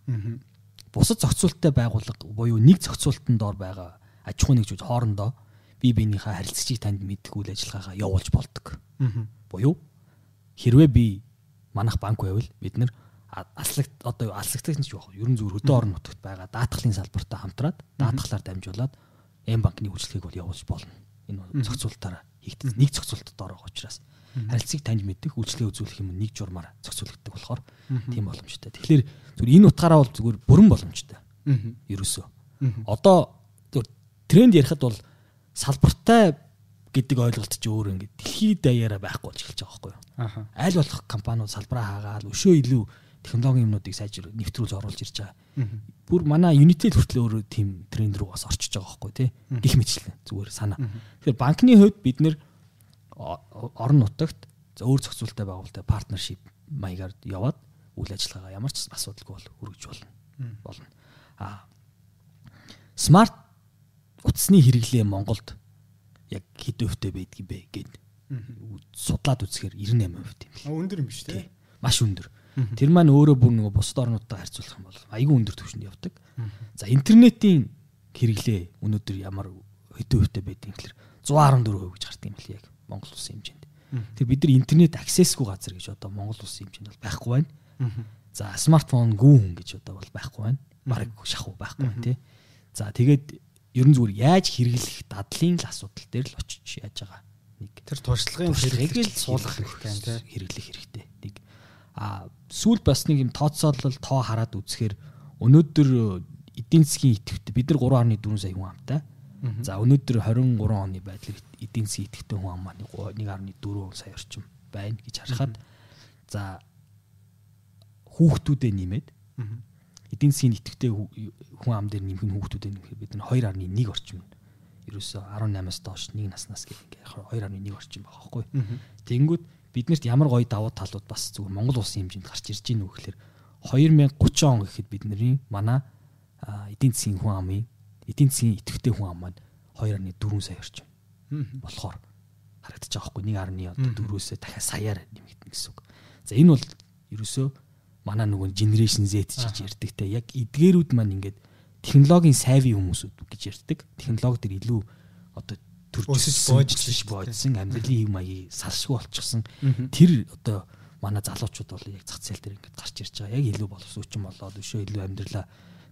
Бусад зохицуулттай байгууллага буюу нэг зохицуултанд дор байгаа аж ахуй нэгжүүд хоорондоо бие биенийхээ харилцагчийг танд мэдэх үйл ажиллагаагаа явуулж болдог. Буюу хэрвээ би манах банк байвал бид нэр алслагт одоо алслагтайг нь ч вэ? Ерөн зүгээр хөдөө орон нутагт байгаа даатгалын салбартаа хамтраад даатгалаар дамжуулаад М банкны үйлчлэгийг бол явуулж болно. Энэ зохицуулалтаараа хийгдсэн. Нэг зохицуулалтад орох учраас харилцааг таньж мэддэг үйлчлэгээ үзүүлэх юм нэг журмаар зохицуулагддаг болохоор тийм боломжтой. Тэгэхээр зүгээр энэ утгаараа бол зүгээр бүрэн боломжтой. Ерөөсөө. Одоо тренд ярихад бол салбартай гэдэг ойлголт чи өөр ингээд дэлхийд даяараа байхгүй болж эхэлж байгаа байхгүй юу. Аль болох компаниуд салбараа хаагаад өшөө илүү технологийн юмнуудыг сайжир нэвтрүүлж оруулж ирж байгаа. Бүр манай Unitel хүртэл өөрөө тийм тренд рүү бас орчиж байгаа байхгүй тий. Гэх мэтчлэн зүгээр санаа. Тэгэхээр банкны хувьд бид нэр орон нутагт өөр зохицуулалттай байгуулалттай партнершип маягаар яваад үйл ажиллагаагаа ямар ч асуудалгүй бол хүргэж болно. болно. А смарт утасны хэрэглээ Монголд яг хэд өвтэй байдгийг бэ гэд судлаад үзэхээр 98% юм. Өндөр юм биш үү? Маш өндөр. Тэр маань өөрөө бүр нөгөө бусад орнуудтай харьцуулах юм бол айгүй өндөр түвшинд явдаг. За интернетийн хэрэглээ өнөөдөр ямар хэдэн хувьтай байдгийг гэхээр 114% гэж гардаг юм л яг Монгол улсын хэмжээнд. Тэр бид нар интернет аксесгүй газар гэж одоо Монгол улсын хэмжээнд бол байхгүй байна. За смартфон гүүн гэж одоо бол байхгүй байна. Бараг шахуу байхгүй байна тий. За тэгээд ер нь зүгээр яаж хэрэглэх дадлын л асуудал дээр л очиж яаж байгаа нэг тэр туршлагын хэрэглэл суулгах хэрэгтэй тий хэрэглэх хэрэгтэй нэг а сүүл бас нэг юм тооцоолол тоо хараад үзэхээр өнөөдөр эдийн засгийн идэвхтэй бид нар 3.4 сая хүн амтай. За өнөөдөр 23 оны байдлаар эдийн засгийн идэвхтэй хүн ам маань 1.4 сая орчим байна гэж харахад за хүүхдүүдээ нэмээд эдийн засгийн идэвхтэй хүн ам дээр нэмэх нь хүүхдүүдэд нэмэхээр бид нар 2.1 орчим ерөөсөө 18-аас доош нэг наснаас гэх ингээ 2.1 орчим байгаа байхгүй. Тэнгүүд биднэрт ямар гоё давуу талууд бас зүгээр Монгол улсын хэмжээнд гарч ирж гин үү гэхээр 2030 он гэхэд бидний манай эдийн засгийн хүн амын эдийн засгийн идэвхтэй хүн ам маань 2.4 сая орчим болохоор харагдаж байгаа хгүй. 1.4-өөсөө дахиад саяар нэмэгдэнэ гэсэн үг. За энэ бол ерөөсөө манай нөгөө generation Z гэж ярьдаг те. Яг эдгээрүүд маань ингээд технологийн сайвын хүмүүсүүд гэж ярьдаг. Технологи дээр илүү одоо төрж өсөж боожсэн амьдралын хэв маягийг салшгүй болчихсон. Тэр одоо манай залуучууд бол яг зах зээл дээр ингээд гарч ирж байгаа. Яг илүү боловсруучсан болоод өшөө илүү амьдралаа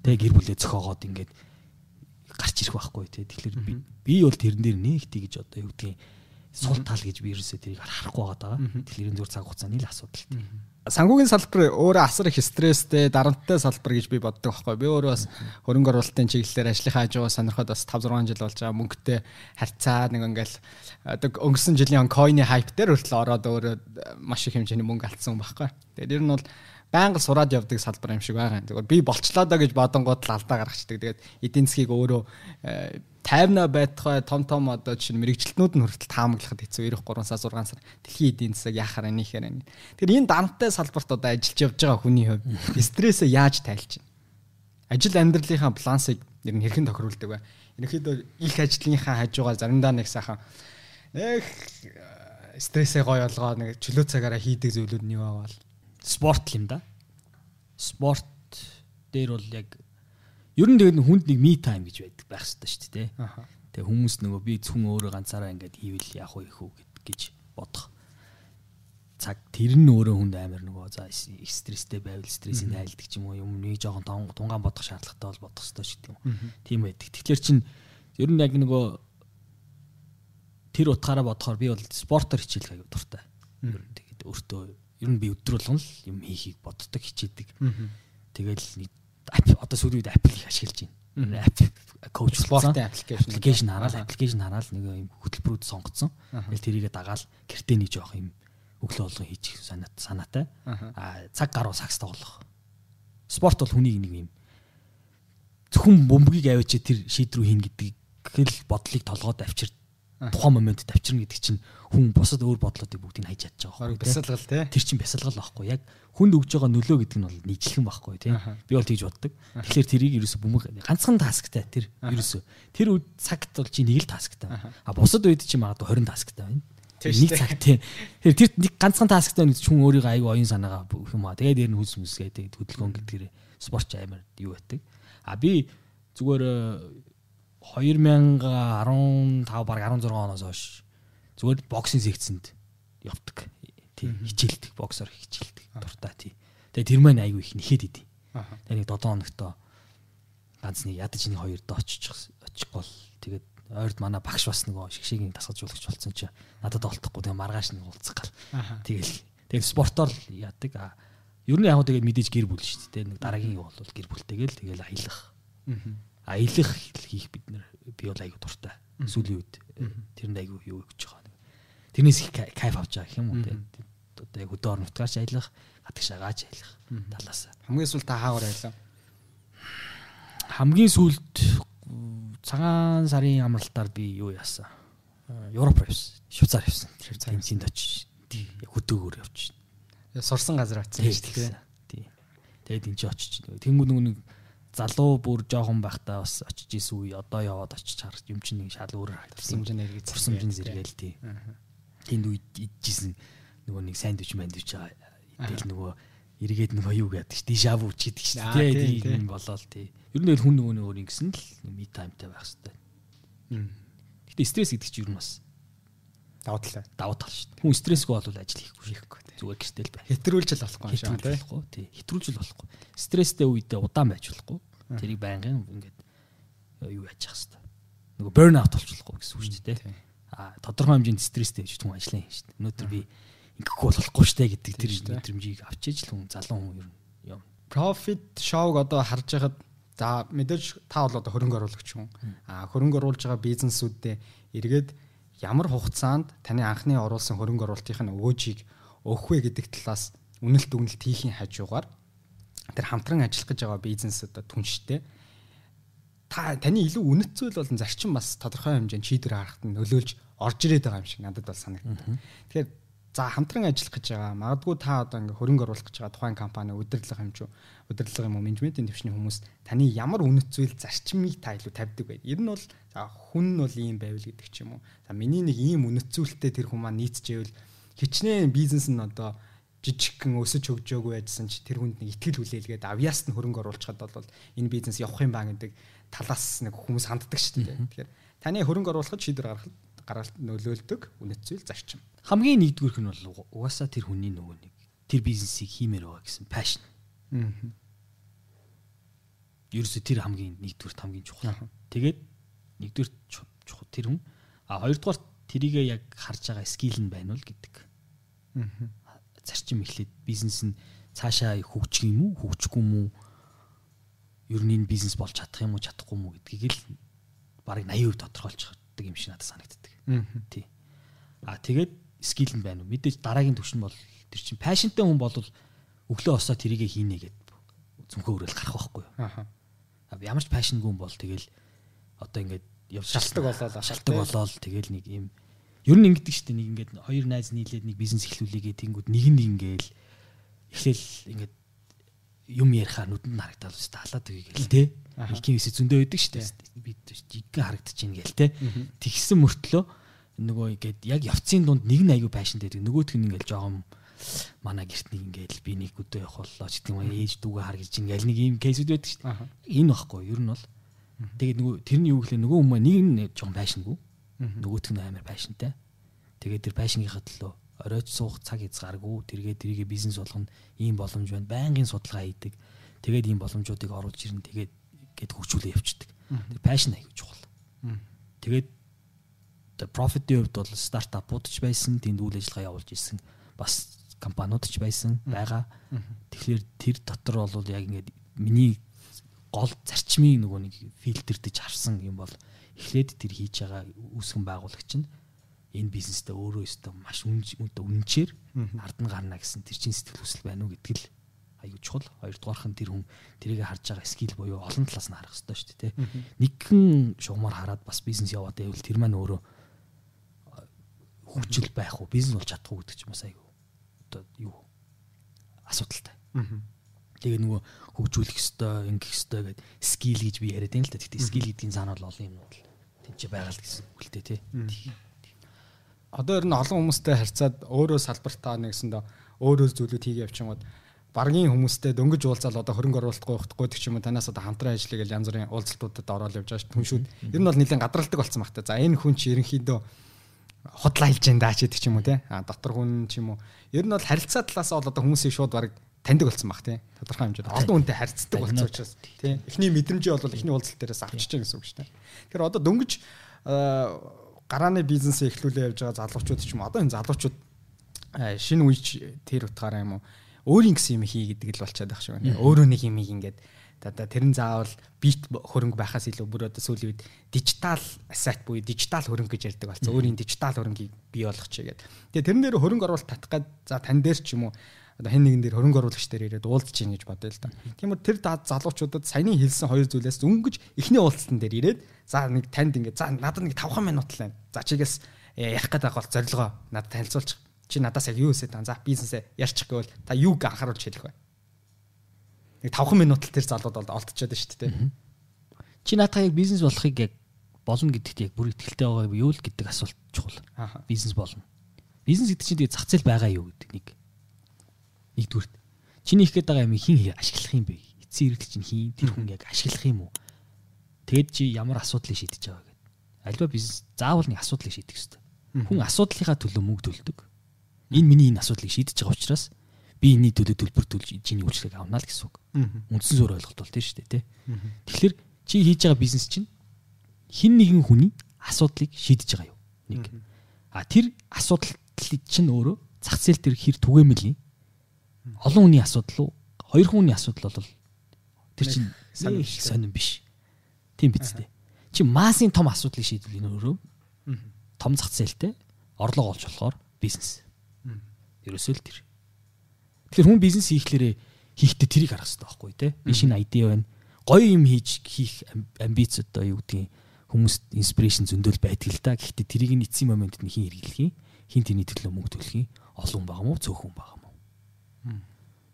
тэг гэр бүлээ зөхөөгоод ингээд гарч ирэх байхгүй тий. Тэгэхээр би би бол тэрэн дээр нэг тийгэж одоо юу гэдгийг сул тал гэж би ерөөсөө тэрийг харахгүй байгаа. Тэгэхээр энэ зүгээр цаг хугацааны л асуудалтай санхүүгийн салбар өөрөө асар их стресстэй, дарамттай салбар гэж би боддог байхгүй. Би өөрөө бас хөрөнгө оруулалтын чиглэлээр ажлынхаа хажуугаа сонирхоод бас 5 6 жил болж байгаа мөнгөтэй харьцаа нэг ингээл одоо өнгөрсөн жилийн койны хайп дээр хүртэл ороод өөрөө маш их хэмжээний мөнгө алдсан байхгүй. Тэгээд ер нь бол байнга сураад явдаг салбар юм шиг байгаа. Зүгээр би болчлоо доо гэж бодонгууд л алдаа гаргачдаг. Тэгээд эдийн засгийг өөрөө тайвна байтугай том том одоо чинь мэрэгчлэтнүүд нь хүртэл таамаглахад хэцүү 93 сар 6 сар дэлхийн эдийн засаг яахаар энийхээр энэ. Тэгэхээр энэ дантай салбарт одоо ажиллаж явж байгаа хүний хувьд стрессээ яаж тайлж байна? Ажил амьдралынхаа балансыг ер нь хэрхэн тохируулдаг вэ? Ерөнхийдөө их ажлынхаа хажуугаар заримдаа нэг сайхан нэг стрессээ гоё олгоо нэг чөлөө цагаараа хийдэг зүйлүүд нь юу аваад спорт юм да. Спорт дээр бол яг Ер нь тэгээд хүнд нэг me time гэж байдаг байх хэрэгтэй шүү дээ. Тэгээ хүмүүс нөгөө би зөвхөн өөрөө ганцаараа ингээд хийвэл яах вэ хүү гэж бодох. Цаг тэр нь өөрөө хүнд амар нөгөө за стресстэй байвал стрессийг тайлдаг ч юм уу юм нэг жоохон тунгаан бодох шаардлагатай бол бодох хэрэгтэй шүү дээ. Тийм байдаг. Тэгэхээр чин ер нь яг нөгөө тэр утгаараа бодохоор би бол спортоор хичээлэх аюу дуртай. Тэгээд өөртөө ер нь би өдрөлгөн л юм хийхийг боддог хичээдэг. Тэгэл одоо сүүлийн үед Apple их ашиглаж байна. Коуч спортын аппликейшн хараад аппликейшн хараад нэг юм хөтөлбөрүүд сонгоцсон. Тэгэл тэрийгэ дагаал гэртээ нэг жоох юм өглөө болгон хийчих санаа санаатай. Аа цаг гаруй сакс тоглох. Спорт бол хүний нэг юм зөвхөн бөмбөгийг аваач тэр шийд рүү хийн гэдэг гэл бодлыг толгойд авчир тухайн моментд авчирна гэдэг чинь хүн бусад өөр бодлоодыг бүгдийг хайж чадчих жоох. Бясалгал тий. Тэр чинь бясалгал байхгүй. Яг хүнд өгж байгаа нөлөө гэдэг нь бол нийтлэн байхгүй тий. Би бол тэгж боддог. Тэгэхээр тэрийг ерөөсө бөмбөг ганцхан тасктай тэр ерөөсө. Тэр үед цагт бол чи нэг л тасктай. А бусад үед чи магадгүй 20 тасктай байна. Нэг цаг тий. Тэр тэр нэг ганцхан тасктай нэг хүн өөрийгөө аюу оюун санаагаа бүх юм аа. Тэгээд ер нь хүс мүс гэдэг хөдөлгөөн гэдгээр спортч амар юу байдаг. А би зүгээр 2015 баг 16 оноос хойш зүгээр боксинг секцэнд явдаг. тий хичээлдэг боксер хичээлдэг дуртай тий. Тэгээ тэр маань айгүй их нэхэд идэв. Тэгээ нэг 7 хоногтоо ганц нэг ядаж нэг хоёр доо очих очих гол тэгээд ойрд манай багш бас нөгөө шигшээгийн тасгалжуулагч болсон чи надад олдохгүй тэгээ маргааш нэг уулзах гал. Тэгэл тэгэл спортоор яадаг. Ер нь яг тэгээд мэдээж гэр бүл шүү дээ. Нэг дараагийн юу бол гэр бүлтэйгээл тэгэл аялах. Аялах хийх бид нар би бол аягүй дуртай. Сүүлийн үед тэрэнд аягүй юу гэж байгаа. Тэрнээс их кайф авч байгаа гэх юм уу те. Одоо яг өдөр нутгаарч аялах, гадагшаагааж аялах талаас. Хамгийн сүүл та хаагаар аялаа. Хамгийн сүүлд цагаан сарын амралтаар би юу яасан? Европ явсан. Швейцар явсан. Швейцар тэмцээнд очиж. Хөдөөгөр явж. Сурсан газар очсон шүү дээ. Тий. Тэгээд энэ ч очиж. Тэнгүү нэг залуу бүр жоохон байхдаа бас очиж исэн үе одоо яваад очиж харах юм чинь нэг шал өөрөөр харагдсан юм эргэж сурсан юм зэрэгэл тий. Тэнд үед идчихсэн нөгөө нэг сандвич мандвич. Идэл нөгөө эргээд нөгөө юу гэдэг чинь дишаву ч гэдэг чинь тий тийм болоод тий. Ер нь хүн нөгөө өөр ингэсэн л ми таймтай байх хэрэгтэй. Гэтэ стресс гэдэг чинь ер нь бас давуу тал давуу тал шүү дээ. Хүн стрессгүй бол ажил хийхгүй хийхгүй зүгээр гэртэл бай. Хэтрүүлж л болохгүй юм шиг тий. Хэтрүүлж л болохгүй. Стресстэй үедээ удаан байж болохгүй. Тэрийг байнгын ингээд юу яаж явах хэрэгтэй. Нөгөө burn out болчихлохгүй гэсэн үг шүү дээ. А тодорхой хэмжээнд стресстэй гэж хүн ажиллаа юм шүү дээ. Өнөөдөр би ингэхгүй болохгүй штэ гэдэг тэр мэдрэмжийг авчиж л хүн залуу хүн ер нь юм. Profit show-г одоо харж байхад за мэдээж та бол одоо хөрөнгө оруулагч хүн. А хөрөнгө оруулж байгаа бизнесүүдэд эргээд ямар хугацаанд таны анхны оруулсан хөрөнгө оруулалтын өөжийг өгөх вэ гэдэг талаас үнэлт дүгнэлт хийхийн хажуугаар тэр хамтран ажиллах гэж байгаа бизнес одоо түнштэй та таны илүү үнэт зүйл бол зарчим бас тодорхой хэмжээнд шийдвэр гаргахад нөлөөлж орж ирээд байгаа юм шиг надад бол санагдав. Тэгэхээр за хамтран ажиллах гэж байгаа. Магадгүй та одоо ингээ хөрөнгө оруулах гэж байгаа тухайн компани удирдлага хэмжүү удирдлага юм уу менежментийн төвчний хүмүүс таны ямар үнэт зүйл зарчмыг та илүү тавьдаг бай. Ер нь бол за хүн нь бол ийм байвал гэдэг ч юм уу. За миний нэг ийм үнэт зүйлтэй тэр хүмүүс нийцжээвэл хичнээн бизнес нь одоо жижигхэн өсөж хөгжөөгүй байжсан ч тэр хүнд нэг ихтгэл хүлээлгээд авьяаст нь хөрөнгө оруулчихад бол энэ бизнес явах юм ба гэдэг талаас нэг хүмүүс ханддаг шүү дээ. Тэгэхээр таны хөрөнгө оруулахад шийдвэр гаргахад гаргалт нөлөөлдөг үнэт зүйл зарчим. Хамгийн нэгдүгüүрх нь бол угаасаа тэр хүний нөгөө нэг тэр бизнесийг хиймээр байгаа гэсэн пашн. Аа. Ерөөсө тэр хамгийн нэгдүгüүрт хамгийн чухал. Тэгээд нэгдүгüүрт чухал тэр хүн а хоёрдугаар тэрийгээ яг харж байгаа скил нь байна уу гэдэг. Аа. Зарчим эхлээд бизнес нь цаашаа хөгжих юм уу, хөгжихгүй юм уу? Ер нь энэ бизнес болж чадах юм уу, чадахгүй юм уу гэдгийг л барыг 80% тодорхойлчихдаг юм шиг надад санагддаг. Тий. Аа тэгээд скил нь байна уу? Мэдээж дараагийн түвшин бол тэр чинь пашнтай хүн бол өглөө осоо тэрийгэ хийнэ гэд зүнхөө өрөөл гарах байхгүй юу? Аа. Ямар ч пашнгүй хүн бол тэгэл одоо ингээд явж шалтдаг болоод шалтдаг болоод тэгэл нэг юм Ер нь ингэдэг шүү дээ. Нэг ингээд хоёр найз нийлээд нэг бизнес эхлүүлээгээ тэнгууд нэг нь ингээл эхлээл ингээд юм ярихаар нүдэнд харагдаад шүү дээ. Халаад үгүй гэл те. Ихийн вис зөндөө байдаг шүү дээ. Би жиггэн харагдчихээн гээл те. Тэгсэн мөртлөө нөгөө ингээд яг явцын дунд нэг нь аягүй байшин дээр нөгөөх нь ингээл жоохон манай герт нэг ингээл би нэг өдөө явах боллоо ч гэдэг юм ээж дүүгээ хар гэж ингээл нэг ийм кейсүүд байдаг шүү дээ. Энэ багхгүй ер нь бол тэгээд нөгөө тэрний юу гэхлээр нөгөө хүмүүс нэг нь жоохон байшингүй нөгөөх нь амар байшинтай. Тэгээд тэр байшингийнхаа төлөө оройч суух цаг хязгааргүй тэргээ тэрийгэ бизнес болгоно ийм боломж байна. Байнгын судалгаа хийдэг. Тэгээд ийм боломжуудыг оруулж ирнэ. Тэгээд гэд хөгжүүлээ явчихдаг. Тэр пашн аягүй чухал. Тэгээд the profit-ийн хувьд бол стартапууд ч байсан, тэнд үйл ажиллагаа явуулж ирсэн бас компаниуд ч байсан байгаа. Тэгэхээр тэр дотор бол яг ингээд миний гол зарчмын нөгөө нэг фильтрдэж харсан юм бол эхлээд тэр хийж байгаа үүсгэн байгуулагч нь энэ бизнестэй өөрөө өстө маш үнэнчээр ард нь гарна гэсэн тэр чин сэтгэл хүсэл байна уу гэдг л аюу чухал. Хоёрдугаарх нь тэр хүн тэрийг харж байгаа скил буюу олон талаас нь харах хэрэгтэй шүү дээ. Нэгэн шугамар хараад бас бизнес яваад байвал тэр маань өөрөө хүчил байх уу, бизнес болж чадах уу гэдэг ч юм бас аюу одоо юу асуудалтай. Тэгээ нөгөө хөгжүүлэх ёстой, ингэх ёстой гэдэг скил гэж би яриад юм л да. Тэгтээ скил гэдгийн цаана бол олон юмнууд л тэнцээ байгаа л гэсэн үг л дээ тий. Одоо ер нь олон хүмүүстэй харьцаад өөрөө салбартаа нэгсэндээ өөрөө зүйлүүд хийгээ явчихгод баргийн хүмүүстэй дөнгөж уулзаал одоо хөрөнгө оруулалтгүй байхгүй гэх юм танаас одоо хамтран ажиллая гэж янз бүрийн уулзалтуудад ороод явж байгаа ш түншүүд ер нь бол нэлээд гадралдаг болсон багтаа. За энэ хүн чи ерөнхийдөө худлаа хэлж энэ даач гэдэг ч юм уу те. А дотор хүн ч юм уу. Ер нь бол харилцаа талаас бол одоо хүмүүсийг шууд баг таньдаг болсон баг те. Тодорхой хэмжээнд олон хүнтэй харьцдаг болсон учраас те. Эхний мэдрэмжээ бол эхний уулзалт дээрээс авчиж гэсэн үг шүү дээ. Тэгэхээр одоо дөнгөж гарааны бизнесээ эхлүүлээ явж байгаа залуучууд ч юм одоо энэ залуучууд шинэ үеч тэр утгаараа юм уу өөрийн гэсэн юм хий гэдэг л болчиход байх шиг байна. Өөрөө нэг юм ингээд одоо тэрэн заавал бит хөрөнгө байхаас илүү бүр одоо сүүлийн үед дижитал ассет буюу дижитал хөрөнгө гэж ярьдаг болсон. Өөрийн дижитал хөрөнгийг бий болгочих гээд. Тэгээ тэрэн дээр хөрөнгө оруулалт татах гад за тань дээр ч юм уу одоо хэн нэгэн дээр хөрөнгө оруулагч дээр ирээд уулзж чинь гэж бодъё л да. Тийм үү тэр залуучуудад саяны хэлсэн хоёр зүйлээс өнгөж эхний уулзалтан дээр ирээд за нэг танд ингээд за надад нэг 5 минут л байна. За чигээс э, ярих гэдэг бол зорилгоо надад танилцуулчих. Чи надаас яг юу хийсэ та за бизнесээ ярьчих гэвэл та юуг анхааруулж хэлэх вэ? Нэг 5 минут л тэр залууд бол олдчиход шүү дээ. Чи наатаа яг бизнес болохыг яг болно гэдэгт яг бүр ихтэй байгаа юу л гэдэг асуулт чухал. Бизнес болно. Бизнес гэдэг чинь тэгээ зах зээл байгаа юу гэдэг нэг Нэгдүгürt чиний их гээд байгаа юм хин ашиглах юм бэ? Эцсийн эргэлт чинь хин тэр хүн яг ашиглах юм уу? Тэгэд чи ямар асуудлыг шийдэж байгаа гэдэг. Альва бизнес заавал нэг асуудлыг шийдэх хэрэгтэй. Хүн асуудлынхаа төлөө мөнгө төлдөг. Энэ миний энэ асуудлыг шийдэж байгаа учраас би энэний төлөө төлбөр төлж чиний үйлчлэгийг авна л гэсэн үг. Үндсэн зуур ойлголт бол тийм шүү дээ, тий. Тэгэхээр чи хийж байгаа бизнес чинь хин нэгэн хүний асуудлыг шийдэж байгаа юу? Нэг. А тэр асуудал чинь өөрөө зах зээл дээр хэр түгээмэл юм олон хүний асуудал уу? Хоёр хүний асуудал бол тэр чинь сонирн биш. Тийм биз дээ. Чи массын том асуудлыг шийдвэл энэ өөрөө том зах зээлтэй орлого олж болохоор бизнес. Ерөөсөө л тэр. Тэгэхээр хүн бизнес хийхлээрээ хийхдээ тэрийг харах хэрэгтэй байхгүй тий. Би шинэ айдиа байна. Гоё юм хийж хийх амбиц одоо юу гэдгийг хүмүүст инспирэшн зөндөл байдаг л да. Гэхдээ тэрийг нь эцсийн моментод нь хин хэрэглэх юм. Хин тэрний төлөө мөнгө төлөх юм. Олон байгаа мó цөөхөн байгаа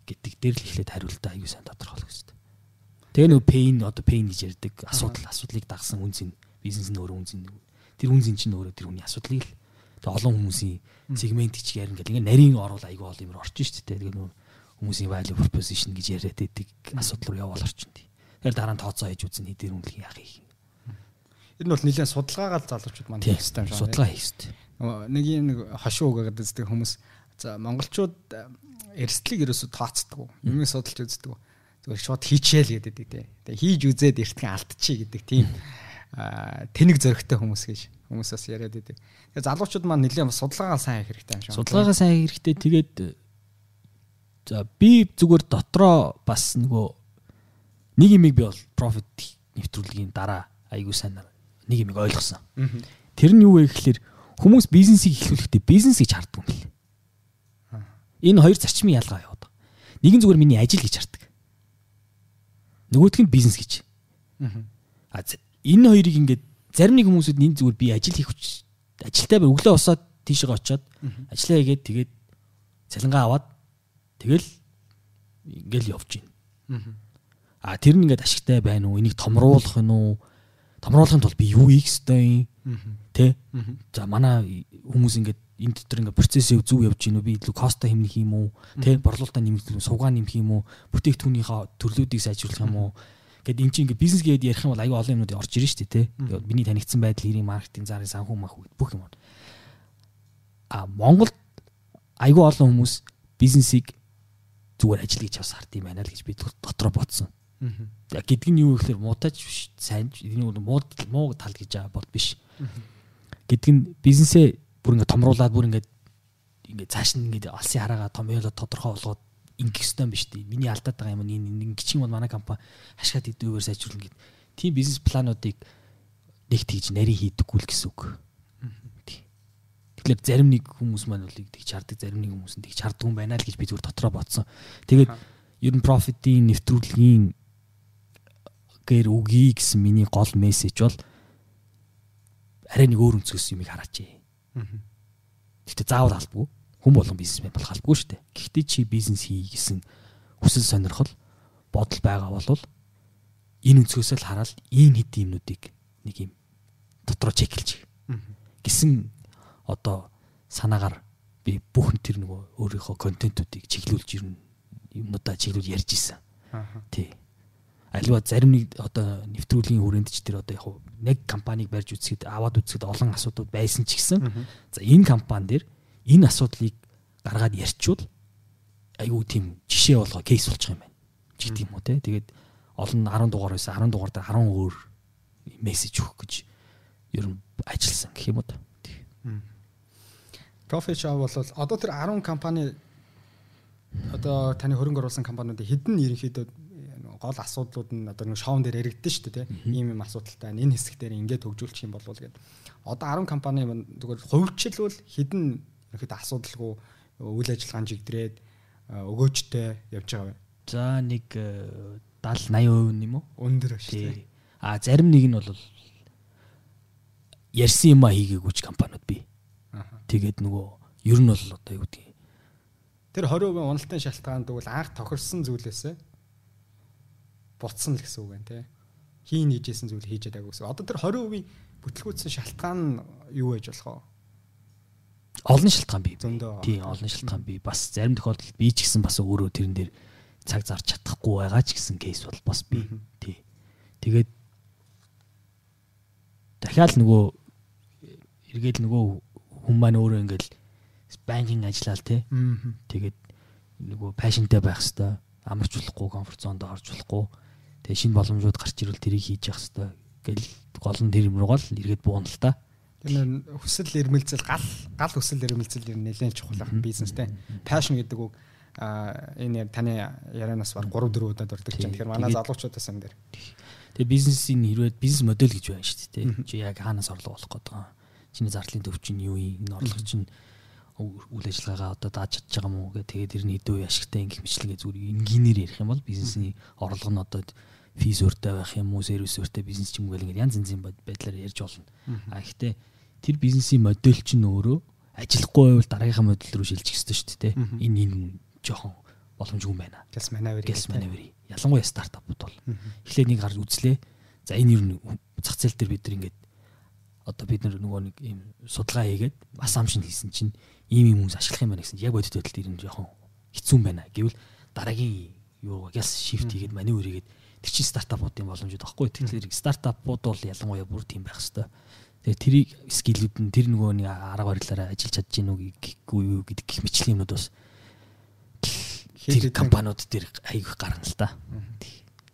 гэдэг дээр л эхлээд хариултаа аюу сан тодорхойлох хэрэгтэй. Тэгээ нөө pain одоо pain гэж ярьдаг асуудал асуудлыг дагсан үнцэн бизнес нь өөрөө үнцэн тэр үнцэн чинь өөрөө тэр хүний асуудлыг л олон хүмүүсийн сегмент гэж ярина гэл ингээ нарийн орвол аюу ол юмэр орчих шүү дээ. Тэгээ нөө хүмүүсийн value proposition гэж яриад байдаг асуудал руу яваал орчин тий. Тэгэхээр дараа нь тооцоо хийж үзэн хэдэр үнэлэх яах юм. Нь бол нэлээд судалгаагаал залуучууд маань хийх хэрэгтэй юм шиг. Судалгаа хийх хэрэгтэй. Нэг юм нэг хошуу угаагаад үздэг хүмүүс за монголчууд эрсдлийг ерөөсө тооцдог. Юмыг судалж үздэг. Зүгээр шууд хийчихэл гэдэг дээ. Тэгээ хийж үзээд эртхэн алдчихъя гэдэг тийм тэнэг зөрөгтэй хүмүүс гэж хүмүүс бас яриад байдаг. Тэгээ залуучууд маань нэлээд судалгаагаа сайн хийх хэрэгтэй юм шиг. Судалгаагаа сайн хийх хэрэгтэй. Тэгээд за би зүгээр дотроо бас нөгөө нэг юмыг би бол профит нэвтрүүлгийн дараа айгуу сайн нэг юмыг ойлгосон. Тэр нь юу вэ гэхээр хүмүүс бизнесийг эхлүүлэхдээ бизнес гэж харддаг юм лээ. Энэ хоёр зарчмын ялгаа яваад байгаа. Нэг нь зүгээр миний ажил гэж хардаг. Нөгөөх нь бизнес гэж. Аа энэ хоёрыг ингээд зарим нэг хүмүүсүүд энэ зүгээр би ажил хийх хүч ажилтаа бай өглөө босоод тийшээ очиод ажиллаа хийгээд тэгээд цалингаа аваад тэгэл ингээл явж байна. Аа тэр нь ингээд ашигтай байна уу? Энийг томруулах нь уу? Томруулахын тулд би юу хийх ёстой юм? Тэ? За манай хүмүүс ингээд энэ дотор ингээ процессыг зөв явж гинүү би илүү коста хэмнэх юм уу? Тий борлуулалтаа юм сувгаа нэмэх юм уу? Бүтээгдэхүүнийхээ төрлүүдийг сайжруулах юм уу гэд эн чинь ингээ бизнес гээд ярих юм бол аюу олон юмнууд орж ирж штэ тий миний танигдсан байдал хэрийн маркетинг зарын санхүү мах бүх юм а Монголд аюу олон хүмүүс бизнесийг зүгээр ажил гэж авс хард юм байна л гэж би дотроо бодсон. Гэдэг нь юу гэхээр муудаж биш сайн энэ муу муу тал гэж бод биш. Гэдэг нь бизнесээ бүр ингээд томруулаад бүр ингээд ингээд цааш нь ингээд алсын хараагаа томьёолоо тодорхой болгоод ингэх ёстой юм биш үү? Миний алдаад байгаа юм энэ ингэчих юм бол манай компани хашгаад идэвээр сайжруулна гэд. Тийм бизнес плануудыг нэг тийж нарийн хийдэггүй л гэсэн үг. Тэгэхээр зарим нэг хүмүүс маань бол тэгж хардаг, зарим нэг хүмүүс нь тэгж хардаг юм байна л гэж би зүгээр дотроо бодсон. Тэгээд ер нь профитийн нэвтрүүлгийн гэр үгүй гэсэн миний гол мессеж бол арай нэг өөр өнцгөөс юмыг хараач. Гэхдээ заавал албагүй. Хүн болгон бизнесмен болох албагүй шүү дээ. Гэхдээ чи бизнес хий гэсэн хүсэл сонирхол бодол байгаа бол энэ өнцгөөс л хараад ийм хэд юмнуудыг нэг юм дотроо чеклж гэсэн одоо санаагаар би бүх тэр нөгөө өөрийнхөө контентуудыг чиглүүлж ирнэ юмнуудаа чиглүүл ярьж исэн. Тий. аливаа зарим нэг одоо нэвтрүүлгийн хүрээнд ч тэр одоо яг нэг компанийг барьж үзэхэд аваад үзэхэд олон асуудууд байсан ч гэсэн за энэ компани дээр энэ асуудлыг гаргаад ярьчвал айгүй тийм жишээ болгоо кейс болчих юм байна. ч гэдэг юм уу те. Тэгээд олон 10 дугаар байсан 10 дугаар дээр 10 өөр мессеж өгөх гэж ер нь ажилласан гэх юм уу. Profit Shop бол одоо тэр 10 компани одоо таны хөрөнгө оруулсан компаниудын хэдэн ерөнхийдөө гол асуудлууд нь одоо нэг шоун дээр яригдсан шүү дээ тийм ийм юм асуудалтай энэ хэсэг дээр ингээд хөгжүүлчих юм болов уу гэдэг. Одоо 10 компани зүгээр хувьчлбал хэдэн ерөнхийдөө асуудалгүй үйл ажиллагаан жигдрээд өгөөжтэй явж байгаа вэ? За нэг 70 80% юм уу? Өндөр шүү дээ. А зарим нэг нь бол ярьсан юм а хийгээгүйч компаниуд бий. Тэгээд нөгөө ер нь бол одоо юу гэдэг Тэр 20% уналтын шалтгаан тэгвэл анх тохирсон зүйлээсээ буцсан л гэсэн үг байна те. Хийн хийжсэн зүйл хийж чадаагүй гэсэн. Одоо тэр 20% бүтлгүүцсэн шалтгаан нь юу байж болох вэ? Олон шалтгаан бий. Тийм, олон шалтгаан бий. Бас зарим тохиолдолд би ч гэсэн бас өөрөө тэрэн дээр цаг зарч чадахгүй байгаа ч гэсэн кейс бол бас бий. Тий. Тэгээд дахиад нөгөө эргээд нөгөө хүн маань өөрөө ингээл банкинг ажиллаал те. Тэгээд нөгөө пашнтай байх хэвээр амарч болохгүй комфорт зонд орж болохгүй. Тэгээ шинэ боломжууд гарч ирвэл тэрийг хийж явах хэвээр гэл гол нь тэр юм руугаа л эргээд буuna л та. Тэр хүсэл эрмэлзэл гал гал хүсэл эрмэлзэл ер нь нэлээд чухал ах бизнестэй. Пашн гэдэг үг а энэ таны ярианаас баг 3 4 удаад ордог чинь. Тэгэхээр манай залуучуудаас юм дээр. Тэгээ бизнесийн хэрвээ бизнес модель гэж байна шүү дээ. Чи яг хаанаас орлого олох гээд байгаа. Чиний зарлалын төв чинь юу юм? Энэ орлого чинь үйл ажиллагаагаа одоо дааж чадж байгаа мó гэх тэгээд тэр нь үе ашигтай ингэх мэтлэгээ зүгээр энгийнээр ярих юм бол бизнесний орлого нь одоо физ өртөө байх юм уу сервис өртөө бизнес ч юм уу гэл ингээд янз янзын байдлаар ярьж болно. А гэхдээ тэр бизнесийн модель чинь өөрөө ажиллахгүй байвал дараагийнхаа модель руу шилжих хэрэгтэй шүү дээ. Энэ энэ жоохон боломжгүй байна. Гэлс маневр. Гэлс маневр. Ялангуяа стартапууд бол эхлээд нэг гарч үзлээ. За энэ юу зах зээл дээр бид нар ингээд одоо бид нар нөгөө нэг ийм судалгаа хийгээд assumption хийсэн чинь ийм юм хүмүүс ашиглах юм байна гэсэн яг бодит байдалд ирэн жоохон хэцүү байна гэвэл дараагийн юу гяс shift хийгээд маневр хийгээд тэр чинь стартапуудын боломжууд баггүй тэгэхээр стартапууд бол ялангуяа бүр тийм байх хэвээр тэгээ тэрийг скиллүүд нь тэр нөгөө нэг арга барилаараа ажиллаж чадж гин үү гэхгүй юу гэдэг гих мэтлэг юмуд бас. Тэр компаниуд дээр аяг гарна л та.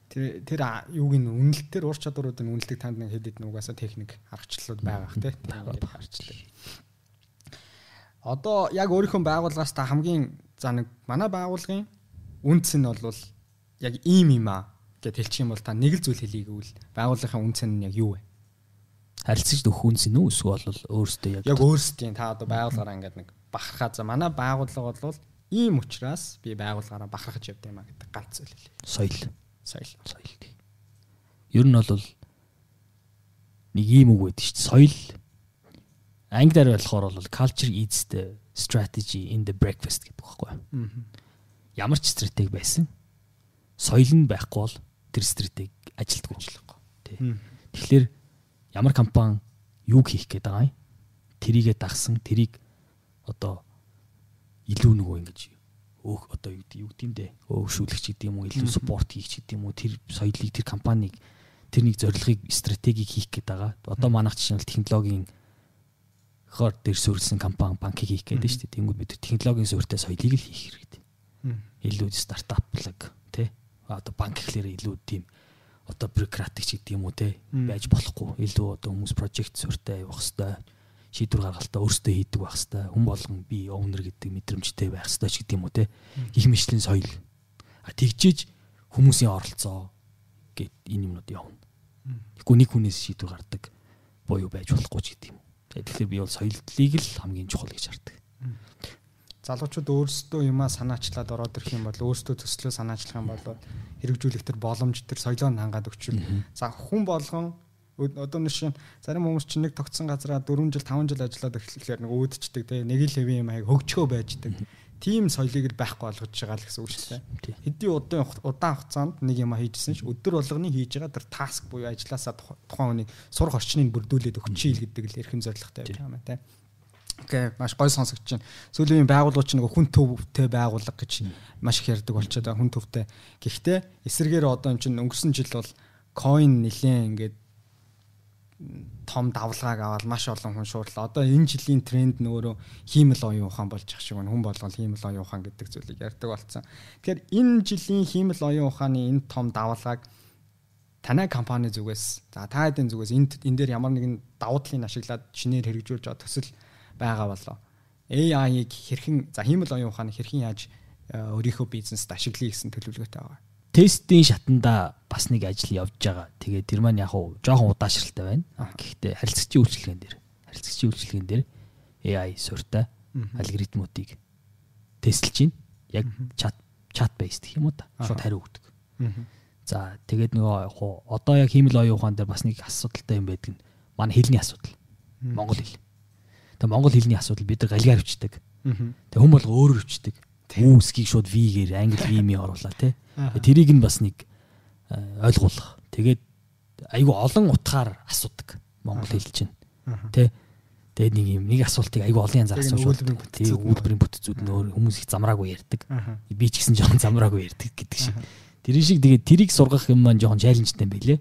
Тэр тэр юуг нь үнэлтээр ур чадваруудын үнэлтийг танд нэг хэд хэд нугасаа техник аргачлалууд байгаа х тийм аргачлал одоо яг өөрийнхөө байгууллагаас та хамгийн за нэг манай байгууллагын үнц нь бол яг ийм юм аа гэд хэлчих юм бол та нэг л зүйл хэлье гэвэл байгууллагын үнц нь яг юу вэ? Харилцаж өгөх үнц нь үү эсвэл өөрөөсөө яг яг өөрөөсөө та одоо байгууллагаараа ингээд нэг бахархаа за манай байгууллага бол ийм учраас би байгууллагаараа бахархаж явд юм а гэдэг ганц зүйл хэлье. Соёл. Соёл. Соёл. Ер нь бол нэг ийм үг байдаг шүү дээ. Соёл англиар болохоор бол culture eats the strategy in the breakfast гэдэг байхгүй юу. Ямар ч стратеги байсан соёл нь байхгүй бол тэр стратеги ажилтгүй ажиллахгүй. Тий. Тэгэхээр ямар компани юу хийх гээд байгаа юм? Тэрийгэ дагсан, тэрийг одоо илүү нөгөө ингэж өөх одоо юу гэдэг юу гэдэм дээ. Өвшүүлэгч гэдэг юм уу, илүү спорт хийх гэдэг юм уу, тэр соёлыг тэр компаниг тэр нэг зорилгыг стратегийг хийх гээд байгаа. Одоо манайх жишээл технологийн хоор дээр суурилсан компани банкыг хийх гэдэг шүү дээ. Тэнгүүд бид технологийн суурьтай соёлыг л хийх хэрэгтэй. Илүү стартаплаг тий. Одоо банк гэхлээр илүү тийм одоо бюрократик ч гэдэг юм уу те байж болохгүй. Илүү одоо хүмүүс прожект суурьтай явах хэвээр шийдвэр гаргалтаа өөрсдөө хийдэг байх хэвээр хүн болгон би owner гэдэг мэдрэмжтэй байх хэвээр ч гэдэг юм уу те. Их мэшлийн соёл. А тэгжиж хүмүүсийн оролцоо гэд энэ юмнууд явна. Тэгэхгүй нэг хүнээс шийдвэр гардаг буюу байж болохгүй ч гэдэг юм. Тэгэхээр би бол соёлдлыг л хамгийн чухал гэж хардаг. Залуучууд өөрсдөө юмаа санаачлаад ороод ирэх юм бол өөрсдөө төслөө санаачлах юм бол хэрэгжүүлэх төр боломж төр соёлоо хангаад өгчүүл. За хүн болгон одоо нэг шин зарим хүмүүс чинь нэг тогтсон газараа 4 жил 5 жил ажиллаад эхлэхээр нэг өөдчдөг те нэг л хэвийн юм аяг хөгжгөө байждаг. Тийм соёлыг байхгүй болгож байгаа л гэсэн үг шүү дээ. Хэдий удаан удаан хугацаанд нэг юм хийжсэн ч өдөр болгоны хийж байгаа тэр таск буюу ажлаасаа тухайн хүний сурах орчныг бүрдүүлээд өгч ийл гэдэг л эрхэм зорилготой байж байгаа юм Окей, маш гой сонсогдож байна. Сүүлийн байгууллагууд чинь нөгөө хүн төвтэй байгууллага гэж маш их ярьдаг болчиход байгаа хүн төвтэй. Гэхдээ эсэргээр одоо юм чинь өнгөрсөн жил бол coin нилээн ингээд том давлгааг аваад маш олон хүн шуурлаа. Одоо энэ жилийн тренд нөгөө хиймэл оюун ухаан болж ах шиг байна. Хүн болгол хиймэл оюун ухаан гэдэг зүйлийг ярьдаг болсон. Тэгэхээр энэ жилийн хиймэл оюун ухааны энэ том давлгааг танай компани зүгээс за та хэдийн зүгээс энд энэ дээр ямар нэгэн давуу талыг ашиглаад шинээр хэрэгжүүлж байгаа төсөл байгаа болоо. AI-ыг хэрхэн за хиймэл оюун ухааныг хэрхэн яаж э, өөрийнхөө бизнест ашиглая гэсэн төлөвлөгөөтэй байгаа. Тестийн шатанда бас нэг ажил явж байгаа. Тэгээд тэр маань яг уу жоохон удаашралтай байна. Гэхдээ харилцагчийн үйлчлэгэн дээр харилцагчийн үйлчлэгэн дээр AI суурьтай алгоритмуудыг тестэлж байна. Яг чат чат based гэх юм уу та. Шууд хариу өгдөг. За тэгээд нөгөө яг одоо яг хиймэл оюун ухаан дээр бас нэг асуудалтай юм байдаг нь манай хэлний асуудал. Монгол хэл. Тэгээд монгол хэлний асуудал бид нар галгаар өвчдөг. Тэгээд хүн болго өөрөөр өвчдөг. Үүсгийг шууд V-гээр англи V-ми оруулаа тий. Тэрийг нь бас нэг ойлгуулах. Тэгээд айгүй олон утгаар асуудаг монгол хэл чинь. Тэ Тэгээд нэг юм нэг асуултыг айгүй олон янзаар асууж байна. Тэгээд үйлдвэрийн бүтцүүд нөр хүмүүс их замраагүй ярьдаг. Би ч гэсэн жоохон замраагүй ярьдаг гэдэг шиг. Тэр шиг тэгээд тэрийг сургах юм маань жоохон чаленжтай байлээ.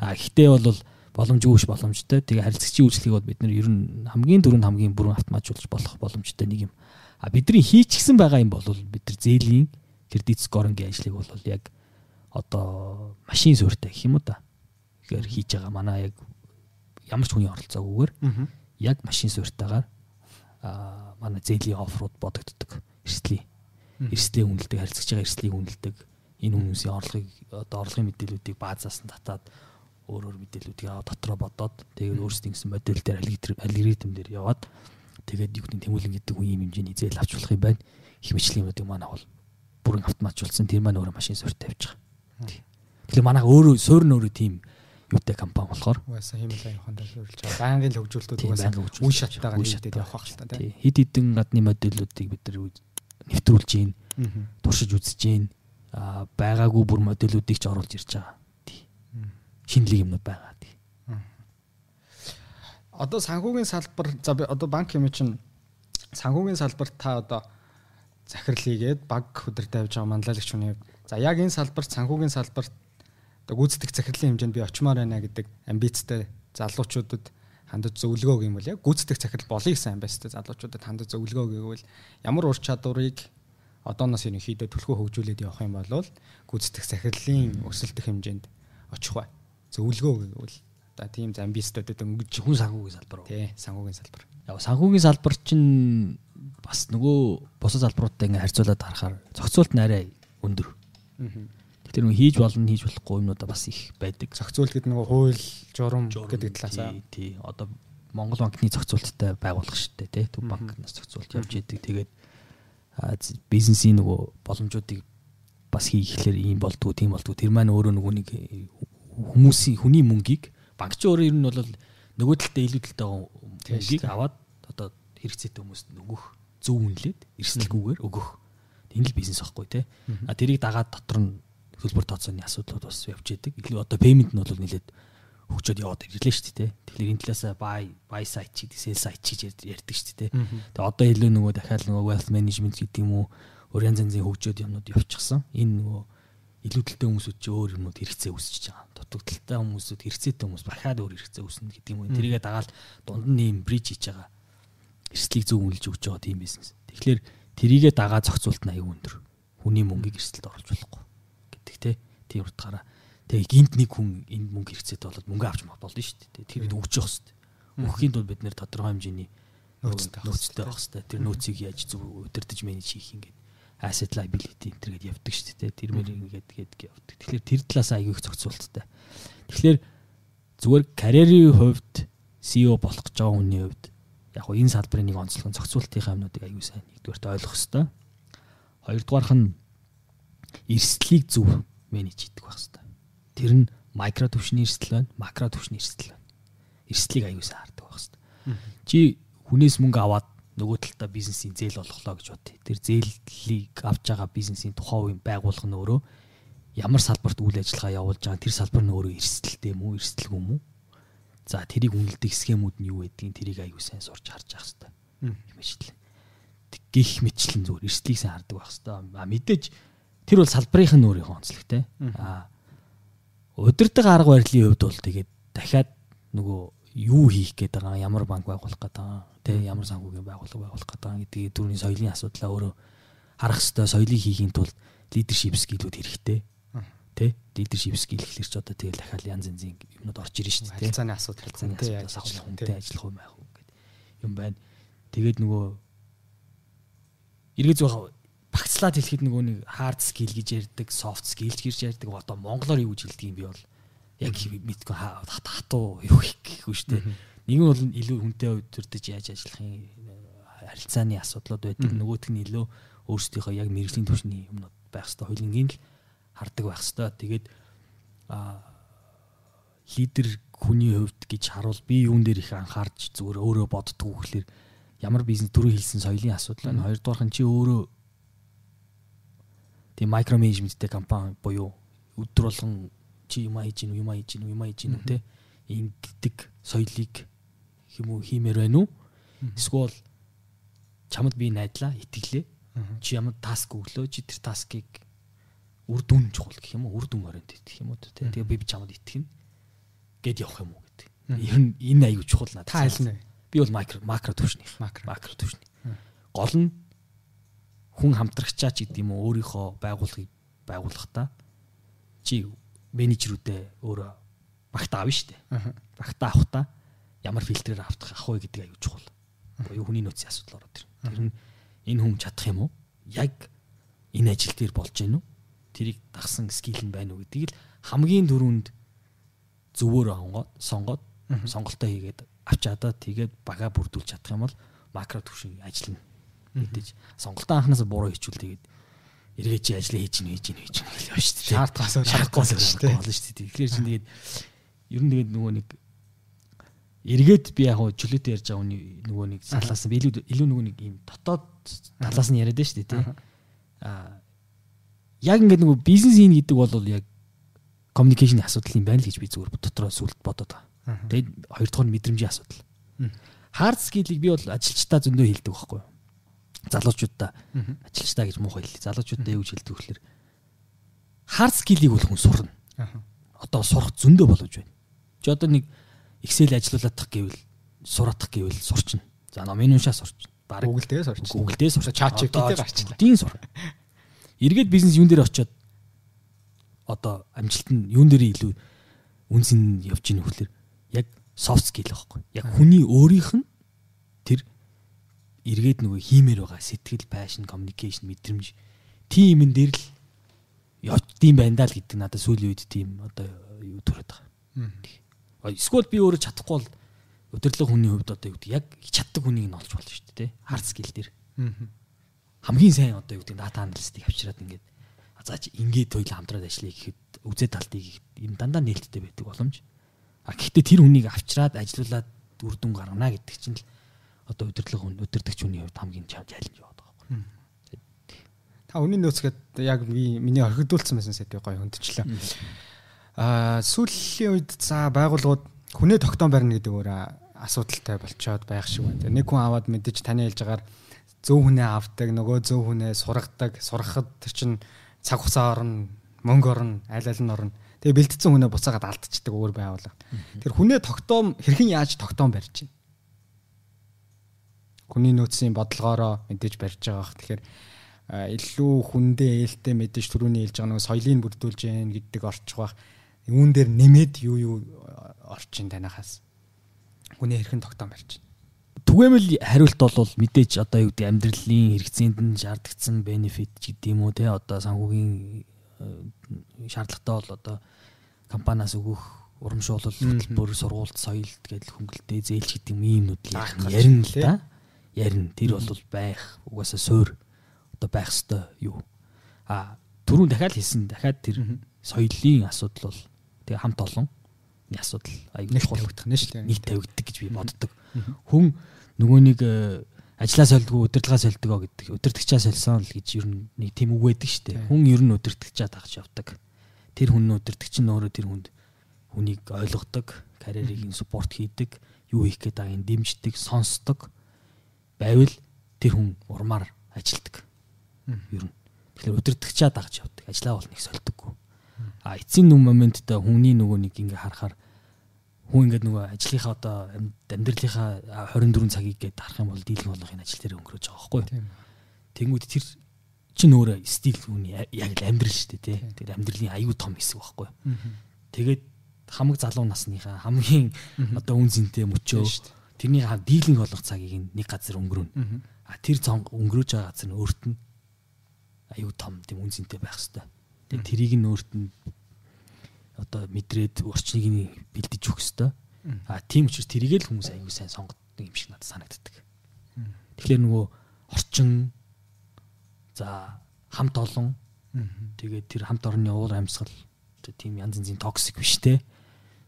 А гэхдээ бол боломжгүй ш боломжтой. Тэгээ харилцагчийн үйлчлэгийг бол бид нэр ер нь хамгийн дөрөнд хамгийн бүрэн автоматжуулж болох боломжтой нэг юм. А бидний хийчихсэн байгаа юм бол бид нар зээлийн кредит скорингийн ажлыг бол яг одоо машин суурьтай гэх юм уу та. Тэгэхээр хийж байгаа манай яг ямар ч хүний оролцоогүйгээр яг машин суурьтайгаар а манай зээлийн оффроуд бодогддог. Эрсдлийн эрсдлийн үнэлдэг харилцагч байгаа эрсдлийг үнэлдэг энэ хүмүүсийн орлогыг одоо орлогын мэдээллүүдийг баазаас нь татаад өөр өөр мэдээллүүдийг аваад дотроо бодоод тэгээд өөрсдийн гэсэн модель дээр алгоритм дээр яваад тэгээд юу гэдэг тэмүүлэн гэдэг үе юм хэмжээний зээл авч болох юм байна. Их мэтлэг юмнуудыг манай бол бүрэн автоматжуулсан тэр маань өөрөө машин суурь тавьж байгаа. Тэгэхээр манайх өөрөө суурь нь өөрөө тийм юутай компани болохоор угаасаа аяхан дээр суурилж байгаа. Байнгын хөгжүүлэлтүүд угаасаа үн шаттайгаар нийтэд явах хэрэгтэй тийм. Хид хідэн гадны модулуудыг бид нар нэвтрүүлж гин туршиж үзэж гин а байгаагүй бүр модулуудыг ч оруулж ирж байгаа. Шинэлэг юмнууд байгаа. Тий. Одоо санхүүгийн салбар за одоо банк юм чинь санхүүгийн салбарт та одоо захирлыгээд баг хөдөр тавьж байгаа манлайлагч хүний за яг энэ салбарт санхүүгийн салбарт одоо гүйцэтгэх захирлын хэмжээнд би очимоор байна гэдэг амбицтай залуучуудад хандаж зөвлөгөө гэм бол яг гүйцэтгэх захирал болъё гэсэн амбицтай залуучуудад хандаж зөвлөгөө гэвэл ямар ур чадварыг одооноос ерөнхийдөө төлхөө хөгжүүлээд явах юм бол гүйцэтгэх захирлын өсөлтөх хэмжээнд очих бай. Зөвлөгөө гэвэл одоо тийм замбистуудад өнгөж хүн санхүүгийн салбар. Тий, санхүүгийн салбар. Яг санхүүгийн салбар чинь бас нөгөө бусад салбаруудтай ингээ харьцуулаад харахаар зохицуулт нь арай өндөр. Тэгэхээр нөгөө хийж болно хийж болохгүй юмнуудаа бас их байдаг. Зохицуулт гэдэг нөгөө хууль, журам гэдэг талаасаа. Тий, одоо Монгол банкны зохицуулттай байгуулах дээ, тий. Төв банкнаас зохицуулт явж идэг. Тэгээд бизнесийн нөгөө боломжуудыг бас хийхлээр ийм болдгоо тийм болдгоо тэр маань өөрөө нөгөө нэг хүмүүсийн хүний мөнгийг банкч өөрөө ер нь бол нөгөө талдаа илүү талтай мөнгийг аваад одоо хэрэгцээтэй хүмүүст нөгөх зөв үнэлээд эрсдэлгүйгээр өгөх. Энэ л бизнес байхгүй тий. А тэрийг дагаад дотор нь хөлбөр тооцооны асуудлууд бас явж идэг. Илүү одоо пеймент нь бол нэлээд хөгжөөд яваад ирлээ шүү дээ. Тэгэхээр энэ талаас buy buy site чи sell site чи ярьдаг шүү дээ. Тэгээ одоо илүү нөгөө дахиад нөгөө wealth management гэдэг юм уу өөр янз янзын хөгжөөд юмнууд явчихсан. Энэ нөгөө илүү талтай хүмүүсүүд чи өөр юмнууд хэрэгцээ үүсчихэж байгаа. Талтай хүмүүсүүд хэрэгцээтэй хүмүүс дахиад өөр хэрэгцээ үүснэ гэдэг юм. Тэрийгээ дагаад дунд нь ийм bridge хийж байгаа. Эрсдлийг зөв үнэлж өгч байгаа тийм бизнес. Тэгэхээр тэрийгээ дагаа зохицуулт нь аюу өндөр. Хүний мөнгийг эрсдэлд оруулж болохгүй гэдэг те. Тийм утгаараа Тэгээ гинт нэг хүн энэ мөнгө хэрэгцээтэй болоод мөнгө авч болно шүү дээ. Тэр өгч явах хэрэгтэй. Өгөхийн тулд бид нэр тодорхой хэмжээний нөөцтэй байх хэрэгтэй. Тэр нөөцийг яаж зөв удирдах менеж хийх ингээд asset liability энэ төргээд явдаг шүү дээ. Тэр мэр ингээд гээд явдаг. Тэгэхээр тэр талаас аягүй их зохицуулттай. Тэгэхээр зүгээр карьерийн хувьд CEO болох гэж байгаа хүний хувьд яг хоо энэ салбарын нэг онцлог зохицуултын юмнуудыг аягүй сайн нэгдүгээрт ойлгох хэрэгтэй. Хоёрдугаарх нь эрсдлийг зөв менеж хийдэг байх хэрэгтэй. Тэр нь микро төвшний эрсдэл байна, макро төвшний эрсдэл байна. Эрсдлийг аюулсаа хардаг байх хэвээр. Чи хүнээс мөнгө аваад нөгөө талдаа бизнесийн зээл олголоо гэж бод. Тэр зээлийг авч байгаа бизнесийн тухайн үеийн байгууллага нь өөрөө ямар салбарт үйл ажиллагаа явуулж байгаа тэр салбар нь өөрөө эрсдэлтэй юм уу, эрсдэлгүй юм уу? За тэрийг үнэлдэг схемүүд нь юу байдгийг тэрийг аюул сайн сурч харж явах хэрэгтэй. Хэмжлэн. Гих мэтлэн зүгээр эрсдлийг сайн хардаг байх хэвээр. А мэдээж тэр бол салбарынх нь өөрийнхөө онцлог те. А удирдаг арга барилын хувьд бол тэгээд дахиад нөгөө юу хийх гээд байгаа ямар банк байгуулах гээд байгаа те ямар санхүүгийн байгууллага байгуулах гээд байгаа гэдгийг түрүүний соёлын асуудлаа өөрөө харах хэвээр соёлыг хийхийн тулд лидершип скиллүүд хэрэгтэй тэ лидершип скил гэхэлэр ч одоо тэгэл дахиад янз янзын юмнууд орж ирж шүү дээ харилцааны асуудал хүнтэй ажиллах хүнтэй ажиллах юм байх уу гэдэг юм байна. Тэгээд нөгөө эргээ зөв багцлаад хэлэхэд нөгөө нэг hard skill гэж ярьдаг soft skill гэж ярьдаг одоо монголоор юу гэж хэлдэг юм би бол яг мэдгүй хатуу юу гэхгүй шүү дээ. Нэг нь бол илүү хүнтэй удирдах яаж ажиллахын харилцааны асуудлууд байдаг. Нөгөөх нь илүү өөрсдийнхөө яг мэрэгжлийн түвшний юмнууд байх хэвээр хөлнгийн л хардаг байх хэвээр. Тэгээд а лидер хүний хувьд гэж харуул би юун дээр их анхаарч зүгээр өөрөө боддгоо гэхэлэр ямар бизнес түрүү хэлсэн соёлын асуудал байна. Хоёрдугаар нь чи өөрөө тийм микро менежменттэй компани буюу өдөр болгон чи юм хийж гин юм хийж гин юм хийж гин те ингэдэг соёлыг хэмүү хиймээр байна уу? Эсвэл чамд би найдлаа, итгэлээ. Чи ямар таск өглөө чи тэр таскыг үр дүн чухал гэх юм уу? Үр дүн ориент гэх юм уу те. Тэгээ би чамд итгэнэ гэд явах юм уу гэдэг. Ер нь энэ аюу чухал надад. Та аль нь? Би бол макро макро төвшний. Макро макро төвшний. Гол нь хүн хамтрагчаа ч гэдэг юм уу өөрийнхөө байгууллагыг байгуулахдаа чи менежерүүдээ өөрөө багтаа авна шүү дээ. Багтаа авахдаа ямар фильтрээр автах ах вэ гэдэг аюу чухал. Буюу хүний нөөцийн асуудал ороод ирнэ. Тэр нь энэ хүн чадах юм уу? Яг энэ ажил дээр болж гэнэ үү? Тэрийг дагсан скил нь байна уу гэдгийг л хамгийн дөрөнд зөвөөр онгоод сонгоод сонголтоо хийгээд авчаадаа тэгээд бага бүрдүүлж чадах юм бол макро төвшин ажиллана. Мэдээж сонголтоо анханасаа буруу хийчихвэл тэгээд эргээ чи ажлаа хийж гин хийж гин хийж гин гэж шүү дээ. Шаардлагаас шаардлагаас шүү дээ. Болно шүү дээ. Тэгэхээр чинь тэгээд ер нь тэгээд нөгөө нэг эргээд би яг хөө чөлөөтэй ярьж байгаа хүний нөгөө нэг салаас би илүү илүү нөгөө нэг юм дотоод талаас нь яриад шүү дээ тий. Аа яг ингээд нөгөө бизнес хийн гэдэг бол яг communication асуудал юм байна л гэж би зүгээр дотроо сүлд бодоод байгаа. Тэгээд хоёрдугаар нь мэдрэмжийн асуудал. Hard skill-ийг би бол ажилчдаа зөндөө хэлдэг байхгүй юу? Залуучуудаа ажилчдаа гэж муухай хэллээ. Залуучуудаа юу гэж хэлдэг вэхлээр hard skill-ийг бол хүн сурна. Одоо сурах зөндөө болож байна. Чи одоо нэг Excel ажиллуулах гэвэл сураадах гэвэл сурчна. За номын уншаа сурчна. Бараг Google дээр сурчна. Google дээр сурчна. Chat GPT-ээр гарчлаа. Тийм сур. Эргээд бизнес юун дээр очиод одоо амжилт нь юун дээр илүү үнс нь явж ийн хөлөр яг soft skill байхгүй. Яг хүний өөрийнх нь тэр эргээд нөгөө хиймээр байгаа сэтгэл, passion, communication, мэдрэмж тийм юм дээр л явдсан байна даа л гэдэг надад сүүлийн үед тийм одоо юу төрөд байгаа. Эсвэл би өөрөө чадахгүй бол удирдлага хүний хувьд одоо юу гэдэг яг чаддаг хүнийг нь олж болно шүү дээ. Hard skill дээр. Хамгийн сайн одоо юу гэдэг дата аналистик авчираад ингээд за чи ингээд хоёул хамтраад ажиллая гэхэд үзээ талтыг юм дандаа нээлттэй байдаг боломж. А гэхдээ тэр хүнийг авчираад ажилуулад үр дүн гаргана гэдэг чинь л одоо удирдлага хүн удирдахч хүний хувьд хамгийн чаленж яваад байгаа юм. Та өнөө нөөцгээд яг миний орхигдуулсан байсан сэдвээ гоё хөндчлээ. Аа сүүлийн үед за байгууллагууд хүнээ тогтоон барина гэдэг өөр асуудалтай болчоод байх шиг байна. Нэг хүн аваад мэдээж таны хэлж байгаагаар зөв хүнээ авдаг, нөгөө зөв хүнээ сургадаг, сургахад тэр чинь цаг хугацаа орно, мөнгө орно, аль аль нь орно. Тэгээ бэлдсэн хүнээ буцаагаад алдчихдаг өөр байгууллага. Тэр хүнээ тогтоом хэрхэн яаж тогтоом барьж байна? Хүний нөөцийн бодлогоороо мэдээж барьж байгаа бах. Тэгэхээр илүү хүндээ ээлтэй мэдээж түрүүний хэлж байгаа нөгөө соёлыг бүрдүүлж гэн гэдэг орчих бах. Юун дээр нэмээд юу юу орчин танахаас хүний хэрхэн тогтоом барьж байна түгээмэл хариулт бол мэдээж одоо юу гэдэг амьдралын хэрэгцээнд нь шаардлагатсан бенефит ч гэдэг юм уу те одоо санхүүгийн шаардлагатай бол одоо компаниас өгөх урамшуулал хөтөлбөр сургуульд соёлд гэдэл хөнгөлтэй зээлч гэдэг юм юмнууд ярина л да. Ярина. Тэр бол байх угаасаа суур одоо байх хэвээр юу. А түрүүн дахиад хэлсэн дахиад тэр соёлын асуудал бол тэгээ хамт олон асуудал аюул тавигдах нь шүү дээ. Нийт тавигддаг гэж би боддог. Хүн нөгөө нэг э, ажлаа сольдгоо удирдлагаа сольдгоо гэдэг удирдахчаа сольсон л гэж ер нь нэг тийм үг байдаг шүү дээ. Хүн ер нь удирдахчаа тагч явдаг. Тэр хүн удирдахч нь өөрөө тэр хүнд хүнийг ойлгодог, карьерийг нь суппорт хийдэг, юу хийх гээд байгааг дэмждэг, сонсдог. Байвал тэр хүн урмаар ажилдаг. Ер нь. Тэгэхээр удирдахчаа дагж явдаг. Ажлаа бол нэг сольдөггүй. А эцсийн нүм моменттой хүний нөгөө нэг ингээ харахаар хүн ингээд нөгөө ажлынхаа одоо амьдралынхаа 24 цагийг гээд харах юм бол дийлэн болгохын ажил дээр өнгөрөөж байгаа байхгүй юу. Тэнгүүд тэр чинь өөрөө стил хүний яг л амьдрал шүү дээ тий. Тэр амьдралын аюу том хэсэг байхгүй юу. Тэгээд хамаг залуу насныхаа хамгийн одоо үн зинтэй мөчөө тэрний хав дийлэн болгох цагийг нэг газар өнгөрөөнө. А тэр цонг өнгөрөөж байгаа газар нь өөрт нь аюу том тийм үн зинтэй байх хэвээр. Тэгээд тэрийг нь өөрт нь одоо мэдрээд орчныг бэлдэж өгөх хэвээр. А тийм учраас тэрийг л хүмүүс аюу сайн сонгодог юм шиг надад санагддаг. Тэгэхээр нөгөө орчин за хамт олон тэгээд тэр хамт орны уур амьсгал тийм янз янзын токсик биш те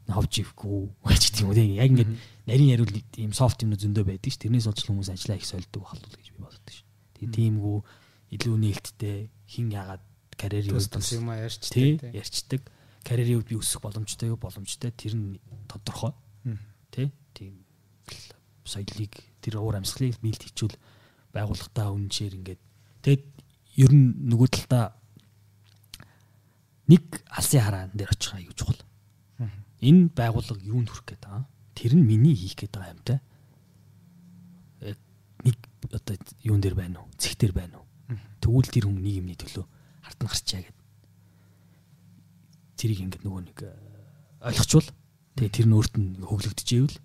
ховж ивгүй гэж тийм үү яг ингээд нарийн яриул ийм софт юмнууд зөндөө байдаг ш. Тэрнээс болж хүмүүс ажиллаа их сольдог байх л гэж би боддог ш. Тэгээ тиймгүй илүү нээлттэй хин ягаад карьерийн үед юм ярьчдаг ярьчдаг. Карьерийн үед би өсөх боломжтой юу? Боломжтой тэр нь тодорхой. Тий тийм соёлыг тэр уур амьсгалыг биелд хичүүл байгууллагатаа үнэнчээр ингээд. Тэгэд ер нь нөгөө талдаа нэг алсын хараан дээр очих аюу чухал. Энэ байгууллага юунд хүрэх гээд байгаа тэр нь миний хийх гээд байгаа юмтай нэг одоо юун дээр байна уу? Цэг дээр байна уу? Тэгвэл тэр хүн нэг юмний төлөө хартан гарчаа гэдэг тэрийг ингээд нөгөө нэг э, ойлгочвол тэгээ тэр нь өөрт нь хөглөгдөжээвэл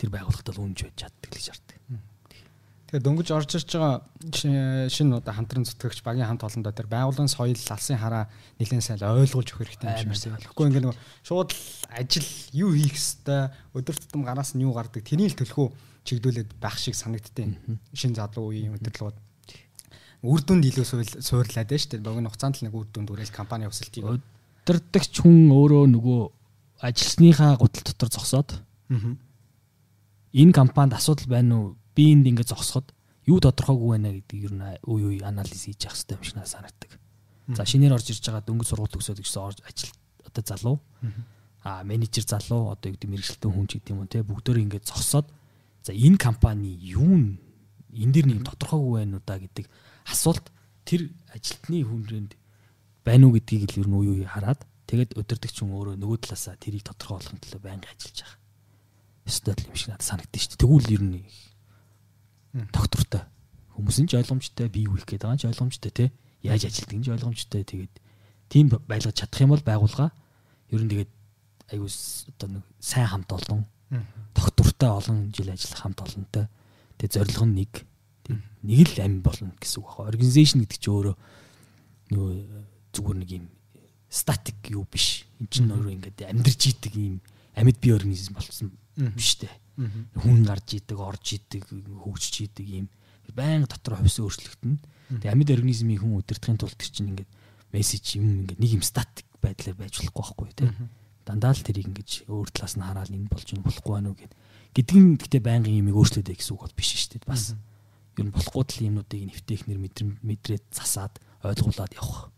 тэр байгууллагад л үнж байж чаддаг гэж хардаг. Тэгээ дөнгөж орж ирж байгаа шинэ одоо хамтран зүтгэгч багийн хамт олондоо тэр байгууллагын соёл алсын хараа нэлээд сайн ойлгуулж өгөх хэрэгтэй юм шиг байна. Тэгэхгүй ингээд нөгөө шууд ажил юу хийх хэвээр өдөр тутам гараас нь юу гардаг тэрийг л төлхөө чигдүүлээд байх шиг санагдтыг. Шинэ залуу үеийн өдөрлгүүд үр дүнд илүү суурлаад байна шүү дээ. Богино хугацаанд л нэг үр дүнд үрэл компани өсөлтийг удирдахч хүн өөрөө нөгөө ажилсныхаа гутал дотор зогсоод энэ компанид асуудал байна уу? Би энд ингээд зогсоход юу тодорхойгүй байна гэдэг ер нь үе үе анализ хийж явах хэрэгтэй юм шиг надад санагддаг. За шинээр орж ирж байгаа дөнгөж сургууль төгсөөд гэсэн орж ажил одоо залуу а менежер залуу одоо юу гэдэг мэрэгчлэн хүн ч гэдэг юм уу те бүгдөө ингээд зогсоод за энэ компани юу энэ дэр нэг тодорхойгүй байна уу да гэдэг асуулт тэр ажилтны хүнрэнд байна уу гэдгийг л ер нь уу юу хараад тэгээд өдөртөгч хүн өөрөө нөгөө талаасаа тэрийг тодорхойлохын төлөө байнга ажиллаж байгаа. Ёстой юм шиг надад санагдаж шүү дээ. Тэгвэл ер нь доктортой. Хүмүүс нь ч ойлгомжтой бий үех гэдэг байгаа ч ойлгомжтой те. Яаж ажилтдаг нь ч ойлгомжтой тэгээд тийм байлгаж чадах юм бол байгуулга. Ер нь тэгээд аюу одоо нэг сайн хамт олон доктортой олон жил ажиллах хамт олонтой. Тэгээд зорилго нь нэг. Нэг л ам болно гэсэн үг байна. Организашн гэдэг чинь өөрөө нөгөө зүгээр нэг юм статик юу биш. Энд чинь өөрөө ингээд амьдарч идэг юм. Амьд бие организм болсон биш үү? Хүн гарч идэг, орж идэг, хөгжиж идэг юм байнга дотор хувьс өөрчлөгдөнө. Тэгээ амьд организмын хүн удирдахын тулд чинь ингээд мессеж юм ингээд нэг юм статик байдлаар байж болохгүй байхгүй тий. Дандаа л тэрийг ингээд өөр талаас нь хараад энэ болж юм болохгүй байна уу гэд. Гэдгэн гэхдээ байнгын юмыг өөрчлөөдэй гэсэн үг бол биш шүү дээ. Бас ер нь болохгүй тал юмнуудыг нэвтэхнэр мэдрээд засаад ойлгуулад явах.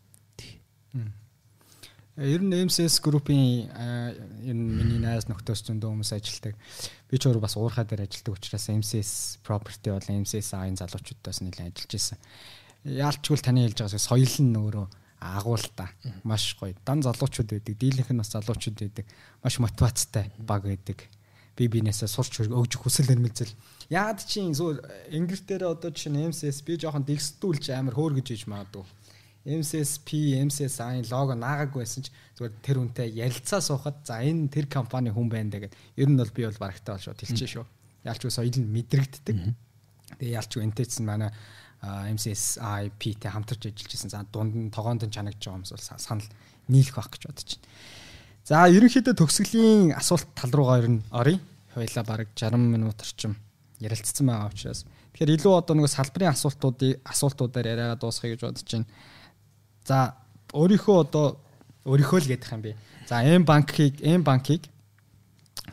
Ер нь MCS группийн ер нь миний найз нөхдөс зөндөө хүмүүс ажилтдаг. Би ч өөрөө бас уурхаа дээр ажилтдаг учраас MCS property болон MCS айн залуучуудаас нэлээд ажиллаж исэн. Яалчгүй таны хэлж байгаа соёл нь өөрөө агуулта. Маш гоё. Дан залуучууд байдаг, дийлэнх нь бас залуучууд байдаг. Маш мотивацтай баг байдаг. Би бинээсээ сурч өгж хүсэл эрмэлзэл. Яад чинь ингэр дээр одоо чинь MCS би жоохон дэгсдүүлж амар хөөргөж иж магадгүй MCSP, MCSI лого наагаагүй байсан ч зүгээр тэр үнтэй ярилцаа суухад за энэ тэр компани хүн байна гэдэг. Ер нь бол би бол барагтай бол шууд хэлчихэ шүү. Ялч үс соёл нь мэдрэгддэг. Тэгээ ялч энтэйсэн манай MCSI P-тэй хамтарч ажиллаж исэн. За дунд нь тогоонд нь чанагдж байгаа юмс бол санал нийлэх байх гэж бодож байна. За ерөнхийдөө төгсгөлийн асуулт тал руугаа ер нь оръё. Хоёлаа бараг 60 минут орчим ярилцсан байгаа учраас. Тэгэхээр илүү одоо нэг салбарын асуултуудыг асуултуудаар яриагаа дуусгахыг гэж бодож байна. За өөрийнхөө одоо өөрийнхөө л гэдэг юм би. За М банкыг М банкыг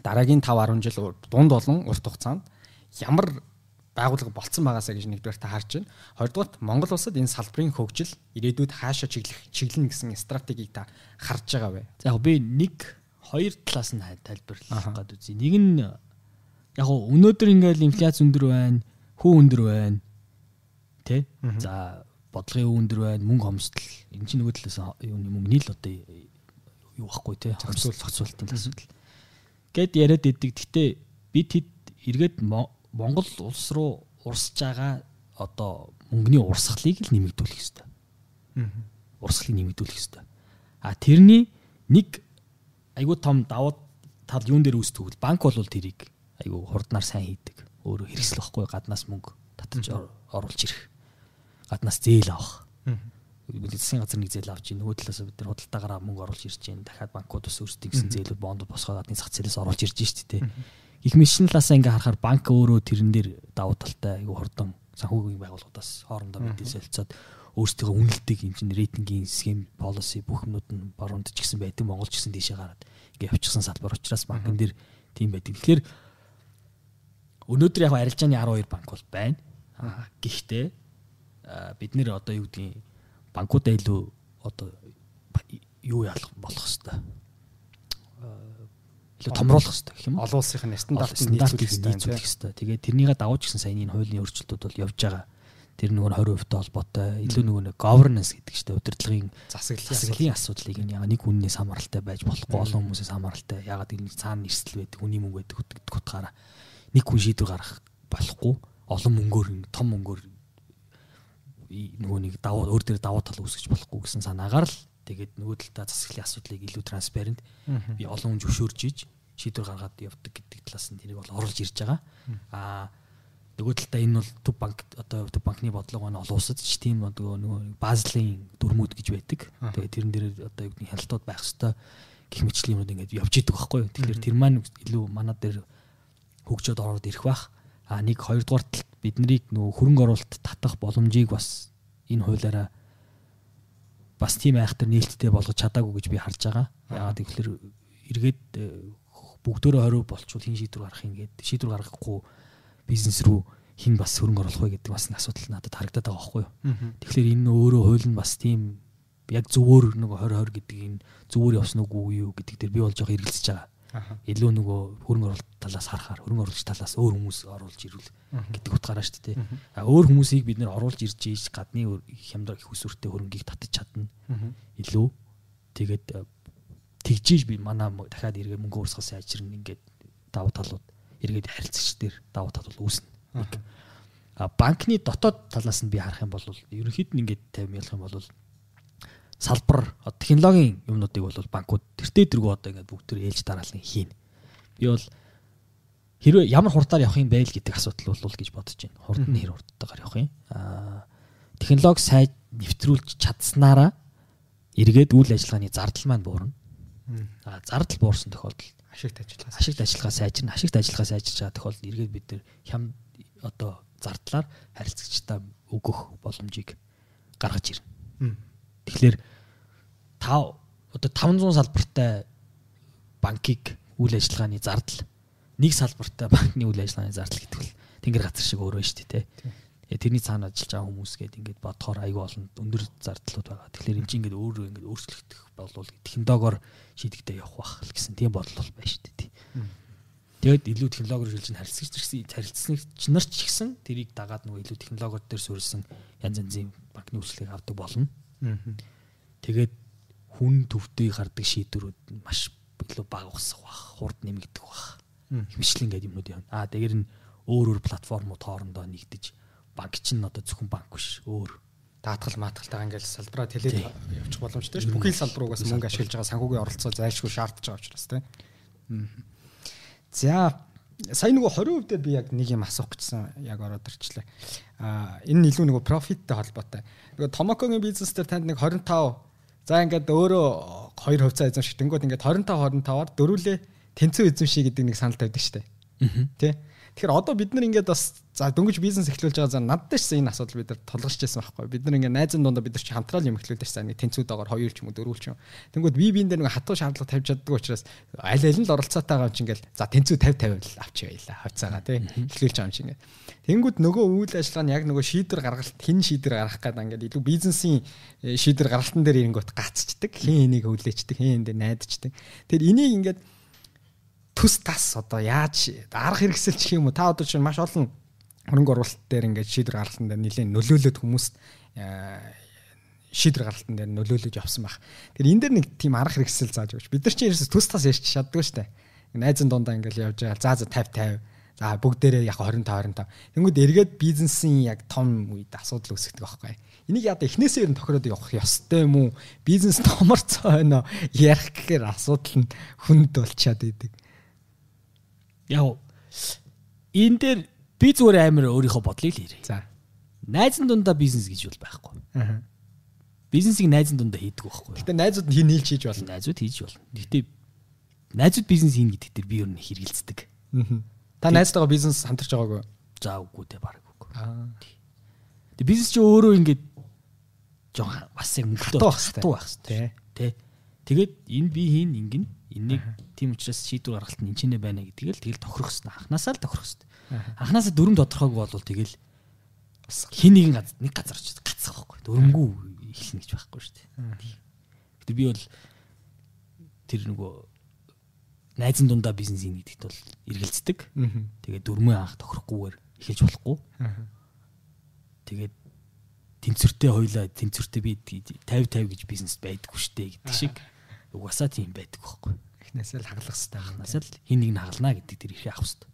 дараагийн 5 10 жил дунд болон урт хугацаанд ямар байгууллага болцсон байгаасаа гэж нэгдүгээр та харж байна. Хоёрдугаар Монгол улсад энэ салбарын хөгжил ирээдүйд хаашаа чиглэх чиглэнэ гэсэн стратегийг та харж байгаа вэ? За яг би нэг хоёр талаас нь тайлбарлах гэдэг үзье. Нэг нь яг өнөөдөр ингээл инфляц өндөр байна хүү өндөр байна. Тэ? За бодлогын өндөр байна, мөнгө хомсдол. Энэ чинь нөгөө талаас юм мөнгө нийл одоо юу байхгүй те зохицуул зохицуултын асуудал. Гэт яриад идэг. Гэтэ бид хэд эргээд Монгол улс руу урсж байгаа одоо мөнгөний урсгалыг л нэмэгдүүлэх хэрэгтэй. Аа. Урсгалыг нэмэгдүүлэх хэрэгтэй. А тэрний нэг айгүй том давуу тал юун дээр үүсдэг вэ? Банк бол тэрийг айгүй хурднаар сайн хийдэг. Өөрө хэрэгсэл واخгүй гаднаас мөнгө татаж оруулж ирэх. Гаднаас зээл авах. Засгийн газар нэг зээл авч ийн нөгөө талаас бид нар худалдаагаараа мөнгө оруулж ирж ийн дахиад банкуд ус өөрсдийн гэсэн зээлүүд бондод босгоо гадны зах зээлээс оруулж ирж шүү дээ. Их мэдшин талаасаа ингээ харахаар банк өөрөө тэрэн дээр давуу талтай айгүй хурдан санхүүгийн байгууллагуудаас хоорондоо мэдээ солилцоод өөрсдөө үнэлдэг юм чинь рейтингийн схем policy бүх юмнууд нь баруунд ч гэсэн байдаг Монгол ч гэсэн тийшээ гараад ингээ явчихсан салбар учраас банкн дээр тийм байдаг. Тэгэхээр өнөөдөр яг арилжааны 12 банк бол байна. Гэхдээ бид нэр одоо юу гэдгийг банкудаа илүү одоо юу яалах болох хэвээр илүү томруулах хэрэгтэй гэх юм. Олон улсынхын стандартыг нийцүүлэх хэрэгтэй. Тэгээд тэрнийгээ дагуулж гисэн саяны хуулийн өөрчлөлтүүд бол явж байгаа. Тэр нөгөө 20% холбоотой илүү нөгөө нэг governance гэдэг чинь удирдлагын засаглалын асуудлыг яг нэг хүнээс хамааралтай байж болохгүй олон хүмүүсээс хамааралтай ягаад энэ цаана нэрсэл байдаг үний мөнгө байдаг утгаараа. Нэг хүн шийдвэр гаргах болохгүй олон мөнгөөр том мөнгөөр нөгөө нэг давуу өөр дээр давуу тал үүсгэж болохгүй гэсэн санаагаар л тэгээд нөгөө талдаа засаглалын асуудлыг илүү транспарент би олон хүн зөвшөөрж иж шийдвэр гаргаад явдаг гэдэг талаас нь тэрийг бол оруулж ирж байгаа аа нөгөө талдаа энэ бол төв банк одоо төв банкны бодлого маань олон улсад ч тийм нөгөө нөгөө базлын дүрмүүд гэж байдаг. Тэгээ тэрэн дээр одоо юу гэдэг хяналтууд байх хэвээр гих мэтчлийн юмуд ингээд явж идэг байхгүй. Тэгэхээр тэр маань илүү манад дээр хөгжөөд ороод ирэх бах. А нэг хоёрдугаар талд биднийг нөгөө хөрөнгө оруулалт татах боломжийг бас энэ хуулиараа бас тийм айхтар нээлттэй болгож чадаагүй гэж би харж байгаа. Яагаад гэвэл эргээд э, бүгдөө 20 болчвол хин шийдвэр гарах юм гээд шийдвэр гаргахгүй бизнес рүү хин бас хөрөнгө оруулах вэ гэдэг бас нэг асуудал надад харагдаад байгаа байхгүй юу. Тэгэхээр энэ өөрөө хууль нь бас тийм яг зөвөр нөгөө 20 20 гэдэг энэ зөвөр явсан уу юу гэдэг дээр би бол жоох эргэлзэж байгаа. Илүү нөгөө хөрөнгө оруулалт талаас харахаар хөрөнгө оруулагч талаас өөр хүмүүс оруулж ирүүл гэдэг утгаараа шүү дээ. А өөр хүмүүсийг бид нэр оруулж ирж ийж гадны хямдраг их усүртэй хөрөнгийг татаж чадна. Илүү тэгээд э, тэгжиж би манаа дахиад эргээ мөнгө урсгал сайжирна ингээд давуу талууд эргээд харилцагч дээр давуу тал бол үүснэ. А банкны дотоод талаас нь би харах юм бол ерөнхийд нь ингээд 50 ялах юм бол салбар технологийн юмнуудыг бол банкуд тэртээ тэргүй одоо ингээд бүгд төр ээлж дараалан хийн. Би бол хэрвээ ямар хурдаар явах юм бэ л гэдэг асуудал бол гэж бодож байна. Хурд нь хэр хурдтайгаар явах юм. Аа технологи сайн нэвтрүүлж чадсанараа эргээд үйл ажиллагааны зардал маань буурна. Аа зардал буурсан тохиолдолд ашигт ажиллагаа ашигт ажиллагаа сайжирна ашигт ажиллагаа сайжирч байгаа тохиолдолд эргээд бид нэр хям одоо зардлаар харилцагчдаа өгөх боломжийг гаргаж ирнэ. Тэгэхээр тав одоо 500 салбартай банкыг үйл ажиллагааны зардал нэг салбартай банкны үйл ажиллагааны зардал гэдэг бол тэнгэр газар шиг өөрөө шүү дээ тий. Тэрний цаана ажиллаж байгаа хүмүүс гээд ингээд бодохоор аюу олон өндөр зардлууд байгаа. Тэгэхээр энэ чинь ингээд өөрөө ингээд өөрчлөгдөх болвол технологиор шийдэгдээ явах бах гэсэн тийм бодол бол байна шүү дээ. Тэгээд илүү технологиор шилжин харилцагч харилцагч нар ч ихсэн тэрийг дагаад нөгөө илүү технологиор дээр суурилсан янз янзын банкны үйлчлэгийг авдаг болно. Тэгээд хүн төвтэй гардаг шийдвэрүүд маш илүү бага усах бах, хурд нэмэгдэх бах. Хэмжлэн гэдэг юмнууд явна. Аа тэгээд нь өөр өөр платформуд хоорондоо нэгдэж банк чинь одоо зөвхөн банк биш өөр даатгал маатгалтайгаа ингээл салбараа тэлээд явчих боломжтой ш. Бүхий салбаруугаас мөнгө ашиглаж байгаа санхүүгийн оролцоо зайлшгүй шаардж байгаа учраас тийм. За сая нөгөө 20% дээр би яг нэг юм асуух гэжсэн яг ороод ирчлээ. Аа энэ илүү нөгөө профиттэй холбоотой. Нөгөө Томокогийн бизнес дээр танд нэг 25 за ингээд өөрөө 2 хувьцаа эзэмших тэнгууд ингээд 25 25-аар дөрүлээ тэнцүү эзэмших гэдэг нэг санал тавьдаг штэ. Тэ. Тэгэхээр одоо бид нар ингээд бас за дөнгөж бизнес эхлүүлж байгаа за надад ч энэ асуудал бид нар тулгарч ирсэн байхгүй. Бид нар ингээд найзын дундаа бид нар чи хамтраал юм эхлүүлж ирсэн. Нэг тэнцүү доогоор хоёр ч юм уу дөрвөл ч юм. Тэнгүүд би биен дээр нэг хатуу шаардлага тавьж чаддаг учраас аль аль нь л оролцоотой байгаа юм чи ингээд за тэнцүү 50 50 л авч байла. Хавцаага тий. Эхлүүлж байгаа юм чи ингээд. Тэнгүүд нөгөө үйл ажиллагаа нь яг нөгөө шийдвэр гаргалт хин шийдвэр гаргах гэдэг ингээд илүү бизнесийн э, шийдвэр гаргалтан дээр ирэнгүүт гацчдаг. Хин энийг өвлөөчдөг, хин энэ найдчдаг. Тэр энийг ингээд төс тас одоо яаж арга хэрэгсэлчих юм уу та одоо чинь маш олон хөрөнгө оруулалт дээр ингээд шийдвэр гаргалтан дээр нэлээд нөлөөлөд хүмүүст шийдвэр гаргалтан дээр нөлөөлөж явсан баг. Тэгэхээр энэ дээр нэг тийм арга хэрэгсэл зааж өгч. Бид нар чинь ерөөс төс тас ярьж чаддгүй шүү дээ. Найзан дундаа ингээл явж байгаа. За за 50 50. За бүгдээрээ яг 25 25. Тэнгүүд эргээд бизнесийн яг том үед асуудал үүсгдэг байхгүй. Энийг яа эхнээсээ ер нь тохироод явах ёстой юм уу? Бизнес томорцоо байна уу? Ярих гэхээр асуудал нь хүнд болчихад идэг. Яг энэ дээр би зүгээр амар өөрийнхөө бодлыг л ярив. За. Найзан дундаа бизнес гэж бол байхгүй. Аа бизнесийг найзын дундаа хийдэг байхгүй. Гэтэ найзууд нь хин нийлж хийж болно. Найзууд хийж болно. Гэтэ найзууд бизнес хийнэ гэдэг дээр би ер нь хэрэгэлцдэг. Та найзтайгаа бизнес хамтарч байгаагүй. За үгүй дээ баг үгүй. Аа. Тэг бизнес чи өөрөө ингээд жоо бас яг мөнгөтэй байх хэрэгтэй. Тэ. Тэгээд энэ би хийн ингэн энийг тийм учраас шийдвэр гаргалт нь энэ байна гэдгийг л тэгэл тохирох хэрэгтэй. Анханасаа л тохирох хэрэгтэй. Анханасаа дүрм тодорхойг болвол тэгэл хин нэгэн газар нэг газар очиж гацах байхгүй. Дөрөнгөө эхэлнэ гэж байхгүй шүү дээ. Гэтэ би бол тэр нөгөө найзан дундаа бизнес ийн гэдэгт бол эргэлздэг. Тэгээд дөрмөө анх тохирохгүйгээр эхэлж болохгүй. Тэгээд тэнцвэртэй хоёлаа тэнцвэртэй би 50 50 гэж бизнес байдаггүй шүү дээ гэдэг шиг угаасаа тийм байдаг байхгүй. Эхнээсээ л хаглах хэрэгтэй. Эхнээсээ л хин нэг нь хагална гэдэг тэр ихээ авах хэрэгтэй.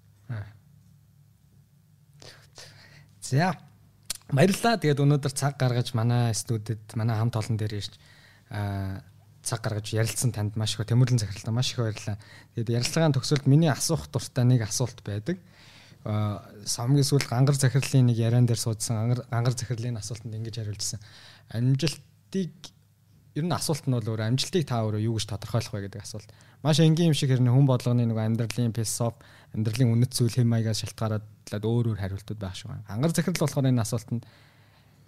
За Баярлалаа. Тэгээд өнөөдөр цаг гаргаж манай студид манай хамт олон дээр ирж цаг гаргаж ярилцсан танд маш их тэмүүлэн захиралтаа маш их баярлалаа. Тэгээд ярилцлагын төгсөлд миний асуух дуртай нэг асуулт байдаг. Аа самгийн сүүл гангар захирлын нэг яриан дээр суудсан гангар захирлын асуултанд ингэж хариулжсэн. Амжилтыг ер нь асуулт нь бол өөр амжилтыг та өөрөө юу гэж тодорхойлох вэ гэдэг асуулт. Маш энгийн юм шиг хэрнээ хүн болгоны нэг амьдралын философи амьдралын үнэт зүйл хэм маягаас шалтгаалаад өөр өөр хариултууд байх шиг байна. Ангар захирал болохоор энэ асуултанд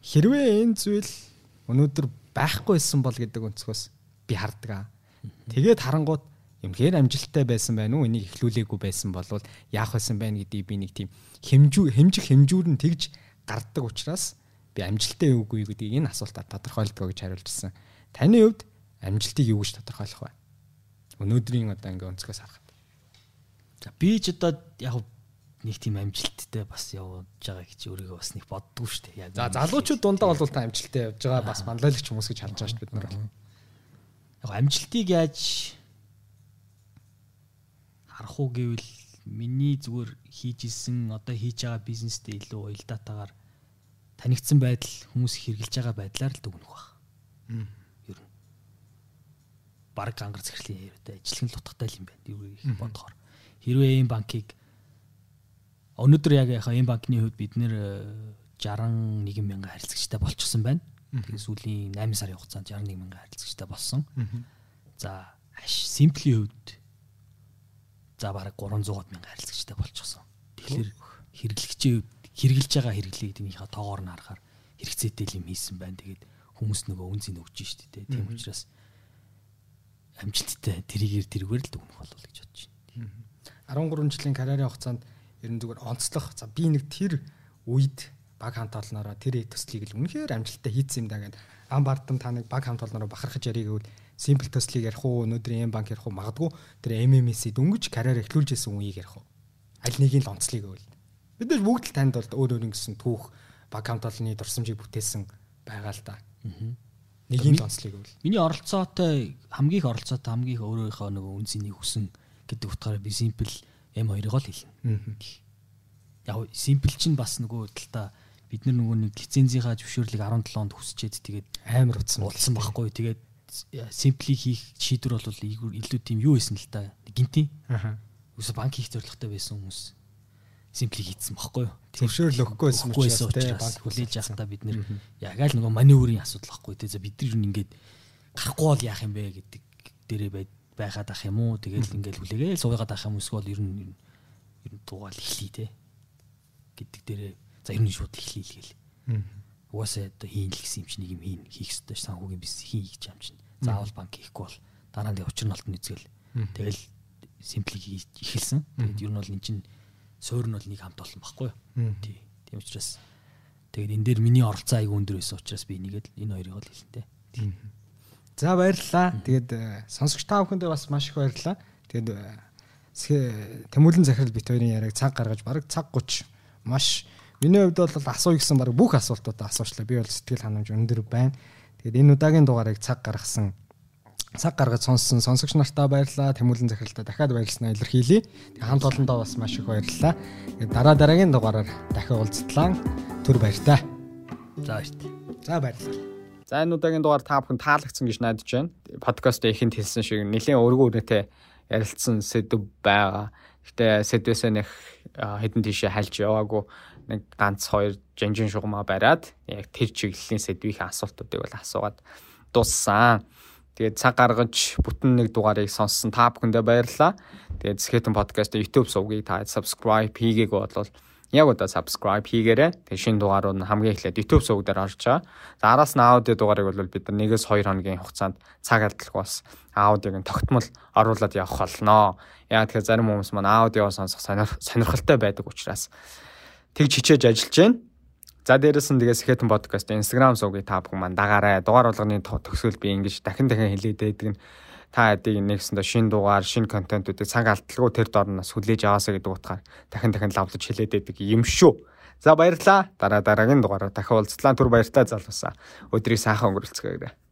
хэрвээ энэ зүйл өнөөдөр байхгүйсэн бол гэдэг өнцгөөс би харддаг. Тэгээд харангууд юмхээр амжилттай байсан байна уу? Энийг эхлүүлээгүй байсан бол яах байсан байна гэдгийг би нэг тийм хэмжүү хэмжих хэмжүүр нь тэгж гарддаг учраас би амжилттай юугүй гэдгийг энэ асуултад тодорхойлдог гэж хариулжсэн. Таны хувьд амжилтыг юу гэж тодорхойлох вэ? Өнөөдрийн одоо ингээ өнцгөөс харахад. За би ч одоо яг нэг тийм амжилттай бас явж байгаа гэж өөрийгөө бас нэг боддгоо шүү дээ. За залуучууд дундаа бол та амжилттай явж байгаа бас манлайлагч хүмүүс гэж харж байгаа шүү бид нар. Яг амжилтыг яаж харах уу гэвэл миний зүгээр хийж исэн одоо хийж байгаа бизнестэй илүү уялдаатаагаар танигдсан байдал хүмүүс хэрглэж байгаа байдлаар л дүгнэх баг. Нь баг ангар захирлын яриатай ажиллах нь утгатай юм байна. Юу их бодохоор хэрвээ ийм банкыг өнөөдөр яг яхаа ийм банкны хувьд бид нэр 61 э, мянган харилцагчтай болчихсон байна. Тэгээ сүүлийн 8 сарын хугацаанд 61 мянган харилцагчтай болсон. За Simple-ийн хувьд за бараг 300 мянган харилцагчтай болчихсон. Тэгэхээр хэрэглэгчийн хэрэгжилж байгаа хэрэглээ гэдгийнхаа тоогоор нь харахаар хэрэгцээтэй юм хийсэн байна. Тэгээд хүмүүс нөгөө үнцийг өгч штэ тэ. Тийм учраас амжилттай тэрийгээр тэргээр л дүгнэх болов гэж бодож байна. 13 жилийн карьерийн хугацаанд ер нь зүгээр онцлох за би нэг тэр үед баг хамт олноороо тэр төслийг л үнэхээр амжилттай хийцсэн юм да гэд. Ам бардам та нэг баг хамт олноороо бахархаж ярих гэвэл симпл төслийг ярих уу өнөөдрийн эм банк ярих уу магадгүй тэр MMS дөнгөж карьер эхлүүлж исэн үеийг ярих уу? Аль нэгийг л онцлыг гэвэл. Бид нар бүгд л танд бол өөр өөр ингэсэн түүх баг хамт олонны дурсамжийг бүтээсэн байгаа л да. Нэгийг л онцлыг гэвэл миний оролцоотой хамгийн их оролцоотой хамгийн их өөрийнхөө нөгөө үнцнийг хүсэн гэдэг утгаараа би simple M2-ыг л хэлнэ. Яг simple чинь бас нөгөө талдаа бид нар нөгөө нэг лицензийнхаа зөвшөөрлийг 17 онд хүсчээд тэгээд амар утсан болсон байхгүй. Тэгээд simple-ийг хийх шийдвэр бол илүү тийм юу байсан л та гинти. Үгүй банк хийх зорилготой байсан хүмүүс simple хийцэн баггүй юу. Зөвшөөрөл өгөхгүй байсан учраас банк хүлээж явахдаа бид нэр яг л нөгөө маневрын асуудал баггүй. Тэгээ бид нар ингээд гарахгүй бол яах юм бэ гэдэг дээрээ байгаад ах юм уу тэгэл ингээл хүлээгээл суугаад ах юм эсвэл ер нь ер нь дуугаал эхлэе те гэдэг дээрээ за ер нь шууд эхлэе л гээл. Угаасаа одоо хийн л гэсэн юм чи нэг юм хийн хийх ёстой санхүүгийн бис хийн гэж юм чинь. Заавал банк хийхгүй бол дараа нь учир нь олт нэзгээл. Тэгэл симплиг ихэлсэн. Тэгээд ер нь бол эн чинь суур нь бол нэг хамт олон баггүй юу. Тий. Тийм учраас тэгээд энэ дээр миний оролцоо аяг өндөр байсан учраас би нэгээд энэ хоёрыг л хэлнэ те. За баярлалаа. Тэгээд э, сонсогч та бүхэндээ бас маш их баярлалаа. Тэгээд э, Тэмүүлэн захирал бит хоёрын яриаг цаг гаргаж бараг цаг 30 маш Миний хувьд бол асууя гэсэн баг бүх асуултуудаа асуучлаа. Би бол сэтгэл ханамж өндөр байна. Тэгээд энэ удаагийн дугаарыг цаг гаргасан цаг гаргаж сонссон сонсогч нартаа баярлалаа. Тэмүүлэн захиралтаа дахиад баярлснаа илэрхийлье. Тэгээд хамт олондоо бас маш их баярлалаа. Дараа дараагийн дугаараар дахин уулзтлаа. Түр баяртай. За баяртай. За баярлалаа. За энэ удаагийн дугаар та бүхэн таалагдсан гэж найдаж байна. Подкаст ихэнд хэлсэн шиг нэлээд өргөн үрнэтэй ярилцсан сэдв байгаа. Гэтэ сэдвээсээ нэг хэдэн тийшээ хальж яваагүй нэг ганц хоёр жанжин шугамаа бариад яг тэр чиглэлийн сэдвийн асуултуудыг бол асуугаад дуссан. Тэгээд цаг гаргаж бүтэн нэг дугаарыг сонссон та бүхэндээ баярлалаа. Тэгээд Skeleton podcast YouTube сувгийг та subscribe хийгээг бол яг удаа subscribe хийгээрэй. Тэгээд шинэ дугаарууд нь хамгийн эхлээд YouTube сувг дээр орж байгаа. За араас нь аудио дугаарыг бол бид нар 1-2 хоногийн хугацаанд цаг алдалгүй бас аудиог нь тогтмол оруулаад явах болно. Яг тэгэхээр зарим хүмүүс маань аудио сонсох сонирхолтой байдаг учраас тэгж хичээж ажиллаж байна. За дээрэс нь тэгээс Skeleton podcast Instagram сувгийг та бүхэн маань дагаарай. Дугаар болгоны төгсгөл би ингэж дахин дахин хэлээд байдаг нь та хэдийг нэгсэндээ шин дугаар, шин контентуудыг цаг алдалгүй тэр дорноос хүлээж аваасаа гэдэг утгаар дахин дахин лавлаж хэлээд байдаг юм шүү. За баярлалаа. Дараа дараагийн дугаараар дахин уулзлаа. Түр баяртай залуусаа. Өдрийг сайхан өнгөрүүлцгээе.